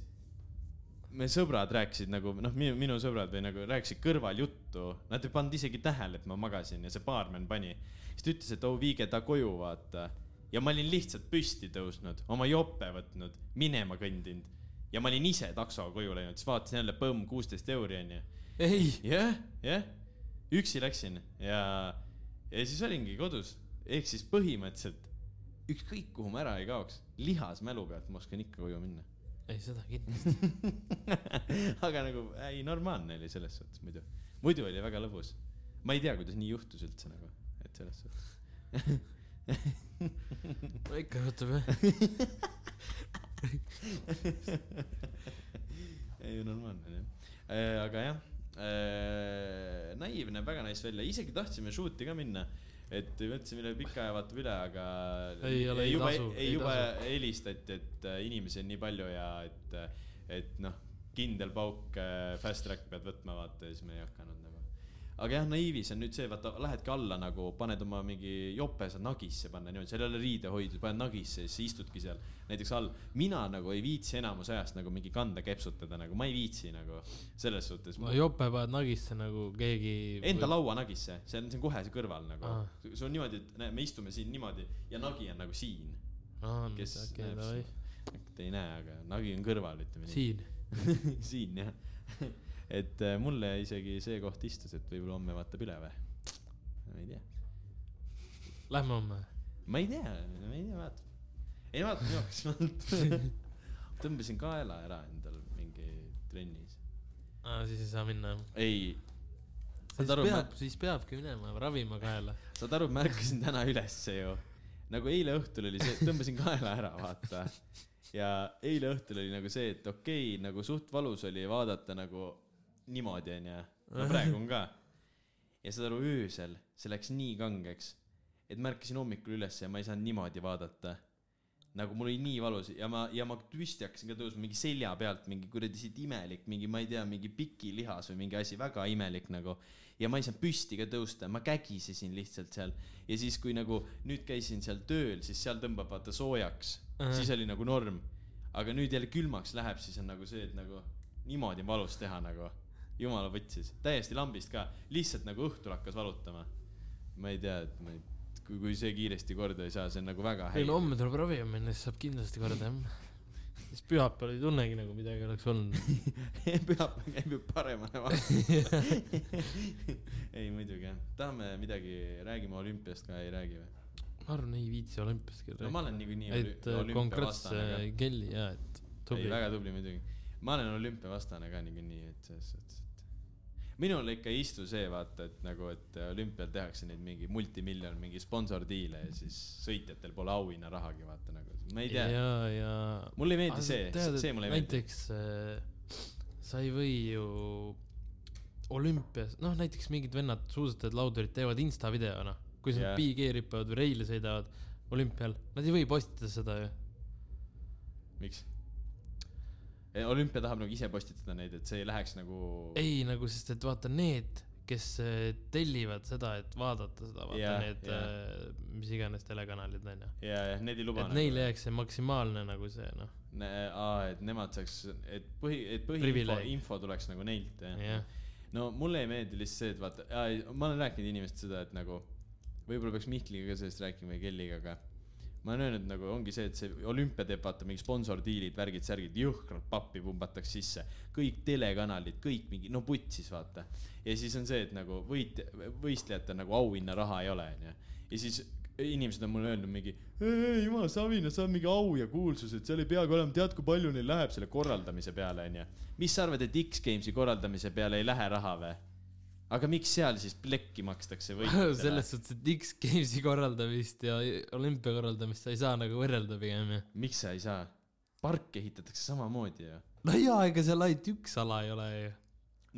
me sõbrad rääkisid nagu noh, minu, minu sõbrad või nagu rääkisid kõrval juttu, nad ei pannud isegi tähele, et ma magasin ja see baarmen pani. siis ta ütles, et oh viige ta koju, vaata. ja ma olin lihtsalt püsti tõusnud, oma jope võtnud, minema kõndinud ja ma olin ise taksoga koju läinud, siis vaatasin jälle põmm kuusteist euri onju. ei, jah, jah, üksi läksin ja, ja siis olingi kodus, ehk siis põhimõtteliselt ükskõik kuhu ma ära ei kaoks, lihas mälu pealt ma oskan ikka koju minna. Ei seda kindlasti. aga nagu ei, normaalne oli selles suhtes muidu, muidu oli väga lõbus. ma ei tea, kuidas nii juhtus üldse nagu, et selles suhtes. ikka juhtub jah. ei, normaalne on jah. aga jah, naiiv näeb väga nice välja, isegi tahtsime shoot'i ka minna, et mõtlesime üle pika aja vaatab üle, aga Ei ole, ei juba tasu,, ei juba helistati, et äh, inimesi on nii palju ja et, et noh, kindel pauk, fast track pead võtma, vaata ja siis me ei hakanud nagu. Aga jah, naiivis on nüüd see, vaata, lähedki alla nagu, paned oma mingi jope, saad nagisse panna niimoodi, seal ei ole riidehoidjat, paned nagisse ja siis istudki seal näiteks all. mina nagu ei viitsi enamus ajast nagu mingi kanda kepsutada, nagu ma ei viitsi nagu selles suhtes. jope paned nagisse nagu keegi. Enda laua nagisse, see on, see on kohe see kõrval nagu see on niimoodi, et näe, me istume siin niimoodi ja nagi on nagu siin. kes okei, näeb. Te ei näe, aga nagi on kõrval, ütleme nii. siin. siin jah. et äh, mulle isegi see koht istus, et võib-olla homme vaatab üle või? ma ei tea, Lähme homme. ma ei tea, ma ei tea, vaatab. ei vaata minu jaoks, ma tõmbasin kaela ära endal mingi trennis. aa, siis ei saa minna jah. ei, siis aru, peab, siis peabki minema ravima kaela. saad aru, ma ärkasin täna ülesse ju. nagu eile õhtul oli see, tõmbasin kaela ära, vaata. ja eile õhtul oli nagu see, et okei okay,, nagu suht valus oli vaadata nagu niimoodi, onju. no praegu on ka. ja saad aru, öösel see läks nii kangeks, et ma ärkasin hommikul ülesse ja ma ei saanud niimoodi vaadata. nagu mul oli nii valus ja ma, ja ma püsti hakkasin ka tõusma mingi selja pealt mingi kuradi siit imelik, mingi, ma ei tea, mingi pikilihas või mingi asi, väga imelik nagu ja ma ei saanud püsti ka tõusta, ma kägisesin lihtsalt seal ja siis, kui nagu nüüd käisin seal tööl, siis seal tõmbab vaata soojaks uh. -huh. siis oli nagu norm. aga nüüd jälle külmaks läheb, siis on nagu see, et nagu niimoodi on valus teha nagu, jumala võtsis, täiesti lambist ka, lihtsalt nagu õhtul hakkas valutama. ma ei tea, et ma ei, kui, kui see kiiresti korda ei saa, see on nagu väga ei no häiriv. homme tuleb ravima minna, siis saab kindlasti korda jah. siis pühapäeval ei tunnegi nagu midagi oleks olnud. pühapäev käib ju paremale vastu. ei muidugi jah, tahame midagi, räägime olümpiast ka, ei räägi või? ma arvan, ei viitsi olümpiastki no ma olen niikuinii äh, konkreetse olümpiavastane ka. kelli ja, et tubli. väga tubli muidugi. ma olen olümpiavastane ka niikuinii, et selles suhtes, et minul ikka ei istu see vaata, et nagu, et olümpial tehakse neid mingi multimiljon mingi sponsordiile ja siis sõitjatel pole auhinnarahagi vaata nagu, ma ei tea. ja, ja. mulle ei meeldi see, see mulle ei meeldi. näiteks äh, sa ei või ju olümpias, noh näiteks mingid vennad, suusatajad, laudurid teevad insta video noh, kui nad Big Air hüppavad või reili sõidavad olümpial, nad ei või postitada seda ju. miks? Olümpia tahab nagu ise postitada neid, et see ei läheks nagu. ei nagu, sest et vaata need, kes äh, tellivad seda, et vaadata seda, vaata Jah, need jah. äh, mis iganes telekanalid onju. ja, jah, need ei luba. et neile jääks see maksimaalne nagu see noh, aa, et nemad saaks, et põhi, et põhiinfo, info tuleks nagu neilt jah jah. no mulle ei meeldi lihtsalt see, et vaata, ma olen rääkinud inimestele seda, et nagu võib-olla peaks Mihkliga ka sellest rääkima ja Kelliga ka. Ma olen öelnud nagu ongi see, et see olümpia teeb vaata mingi sponsordiilid, värgid, särgid, jõhkralt pappi pumbatakse sisse, kõik telekanalid, kõik mingi, no putsis vaata. ja siis on see, et nagu võit-, võistlejatel nagu auhinnaraha ei ole, onju. ja siis inimesed on mulle öelnud mingi, jumal Savina saab mingi au ja kuulsuse, et seal ei peagi olema, tead, kui palju neil läheb selle korraldamise peale, onju. mis sa arvad, et X-Gamesi korraldamise peale ei lähe raha või? Aga miks seal siis plekki makstakse võitjatele? selles suhtes, et X-Gamesi korraldamist ja olümpia korraldamist sa ei saa nagu võrrelda pigem ju. miks sa ei saa? park ehitatakse samamoodi ju. no jaa, ega seal ainult üks ala ei ole ju.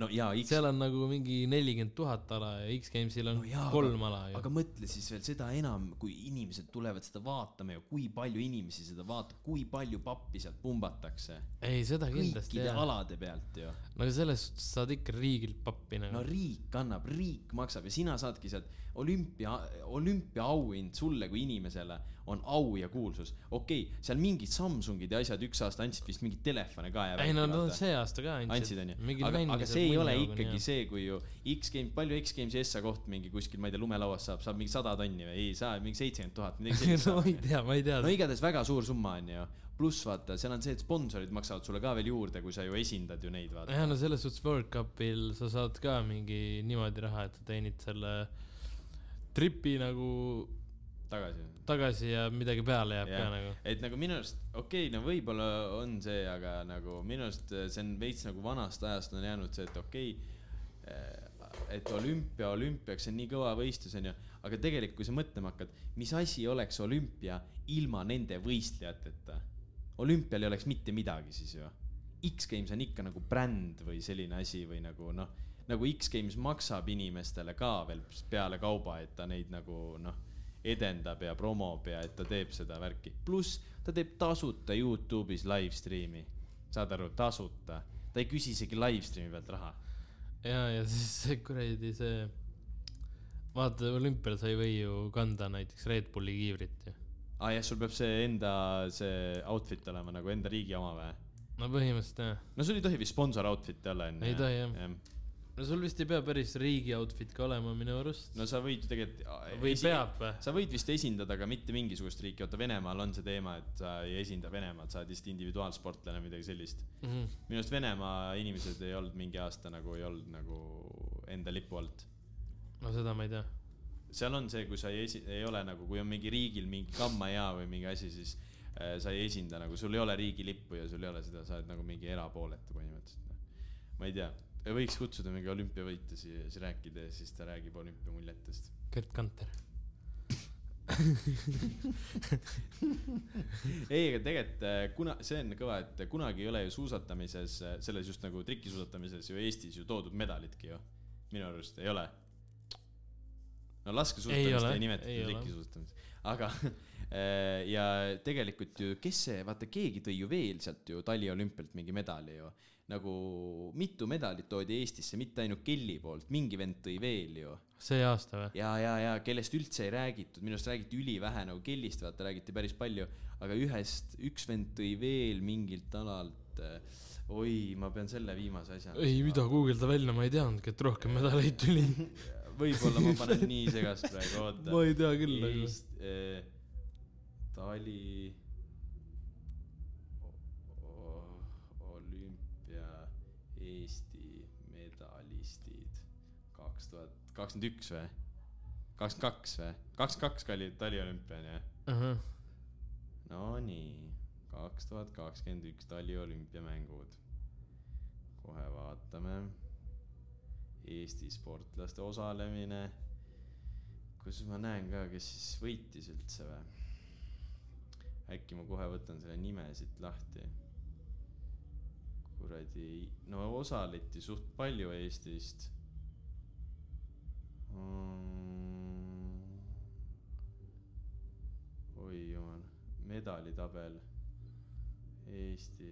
No jaa, X, seal on nagu mingi nelikümmend tuhat ala ja X-Gamesil on No jaa, kolm ala aga mõtle siis veel seda enam, kui inimesed tulevad seda vaatama ja kui palju inimesi seda vaatab, kui palju pappi sealt pumbatakse. ei, seda kindlasti kõikide alade pealt ju. no aga selles suhtes saad ikka riigilt pappi nagu no no,. riik annab, riik maksab ja sina saadki sealt olümpia, olümpiaauhind sulle kui inimesele on au ja kuulsus. okei okay,, seal mingid Samsungid ja asjad üks aasta andsid vist mingeid telefone ka ei no nad see aasta ka andsid. Onju, Mingil aga, aga see ei ole ikkagi nii, see, kui ju X-Games, palju X-Gamesi Essa koht mingi kuskil, ma ei tea, lumelauas saab, saab mingi sada tonni või? Ei saa, mingi seitsekümmend tuhat, midagi sellist no ma ei tea, ma ei tea. No. igatahes väga suur summa on ju, pluss vaata, seal on see, et sponsorid maksavad sulle ka veel juurde, kui sa ju esindad ju neid vaata. jah, no selles suhtes World Cupil sa saad ka mingi niimoodi raha, et sa teenid selle tripi nagu tagasi. tagasi ja midagi peale jääb Jah. ka nagu. et nagu minu arust, okei okay,, no võib-olla on see, aga nagu minu arust äh, see on veits nagu vanast ajast on jäänud see, et okei okay,, et olümpia olümpiaks on nii kõva võistlus onju, aga tegelikult, kui sa mõtlema hakkad, mis asi oleks olümpia ilma nende võistlejateta? olümpial ei oleks mitte midagi siis ju. X-Games on ikka nagu bränd või selline asi või nagu noh, nagu X-Games maksab inimestele ka veel peale kauba, et ta neid nagu noh, edendab ja promob ja et ta teeb seda värki. pluss ta teeb tasuta Youtube'is live stream'i, saad aru, tasuta, ta ei küsi isegi live stream'i pealt raha. ja, ja siis see kuradi see, vaata olümpial sa ei või ju kanda näiteks Red Bulli kiivrit ju. aa ah, jah, sul peab see enda see outfit olema nagu enda riigi oma või? no põhimõtteliselt jah. no sul ei tohi vist sponsor outfit'i olla onju. Ei tohi, jah. No sul vist ei pea päris riigi outfit ka olema minu arust. no sa võid ju tegelikult. või peab või? sa võid vist esindada ka mitte mingisugust riiki, vaata Venemaal on see teema, et sa ei esinda Venemaad, sa oled vist individuaalsportlane, midagi sellist. Mhm. minu arust Venemaa inimesed ei olnud mingi aasta nagu ei olnud nagu enda lipu alt. no seda ma ei tea. seal on see, kui sa ei esi-, ei ole nagu, kui on mingi riigil mingi kammajaa või mingi asi, siis äh, sa ei esinda nagu, sul ei ole riigilippu ja sul ei ole seda, sa oled nagu mingi erapooletu põhimõtteliselt. ma ei tea, võiks kutsuda mingi olümpiavõitja siia, siis rääkida ja siis ta räägib olümpiamuljetest. Gerd Kanter. ei, aga tegelikult äh, kuna see on kõva, et kunagi ei ole ju suusatamises, selles just nagu trikisuusatamises ju Eestis ju toodud medalitki ju. minu arust ei ole. no Ei laskesuusatamist ole, ei nimetata ei ole. trikisuusatamiseks, aga äh, ja tegelikult ju, kes see, vaata keegi tõi ju veel sealt ju taliolümpialt mingi medali ju. Nagu mitu medalit toodi Eestisse, mitte ainult Kelly poolt, mingi vend tõi veel ju see aasta või? ja, ja, ja kellest üldse ei räägitud, minu arust räägiti ülivähe nagu Kellist, vaata räägiti päris palju, aga ühest, üks vend tõi veel mingilt alalt äh, oi, ma pean selle viimase asja. ei, mida guugelda välja, ma ei teadnudki, et rohkem medaleid tuli. võib-olla ma panen nii segast praegu, oota. ma ei tea küll, aga. Eh, Tali kaks tuhat kakskümmend üks või? kakskümmend kaks või? kakskümmend kaks oli taliolümpia onju. Nonii, kaks tuhat kakskümmend üks taliolümpiamängud. kohe vaatame. Eesti sportlaste osalemine. kus ma näen ka, kes siis võitis üldse või? äkki ma kohe võtan selle nime siit lahti. kuradi, no osaleti suht palju Eestist. Oi jumal, medalitabel. Eesti,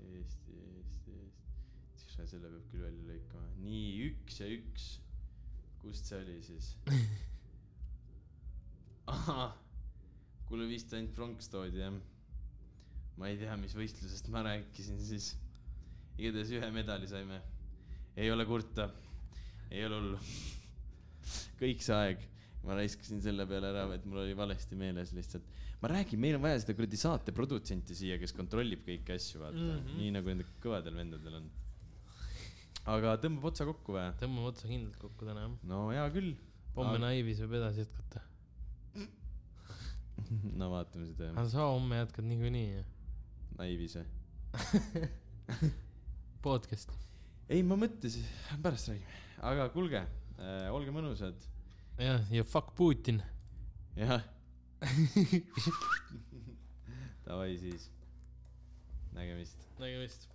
Eesti, Eesti, Eesti. selle peab küll välja lõikama, nii üks ja üks. kust see oli siis? ahah, kuule vist ainult pronks toodi jah. ma ei tea, mis võistlusest ma rääkisin siis. igatahes ühe medali saime. ei ole kurta, ei ole hullu. Kõik see aeg, ma raiskasin selle peale ära, et mul oli valesti meeles lihtsalt. ma räägin, meil on vaja seda kuradi saate produtsenti siia, kes kontrollib kõiki asju, vaata mm. -hmm. nii nagu nendel kõvadel vendadel on. aga tõmbab otsa kokku või? tõmbame otsa kindlalt kokku täna jah. no hea küll. homme Naivis võib edasi jätkata. no vaatame seda aga sa homme jätkad niikuinii ju. naivis või? podcast'i. ei, ma mõtlesin, pärast räägime, aga kuulge olge mõnusad, jah, ja fuck Putin. jah. Davai siis, nägemist. nägemist.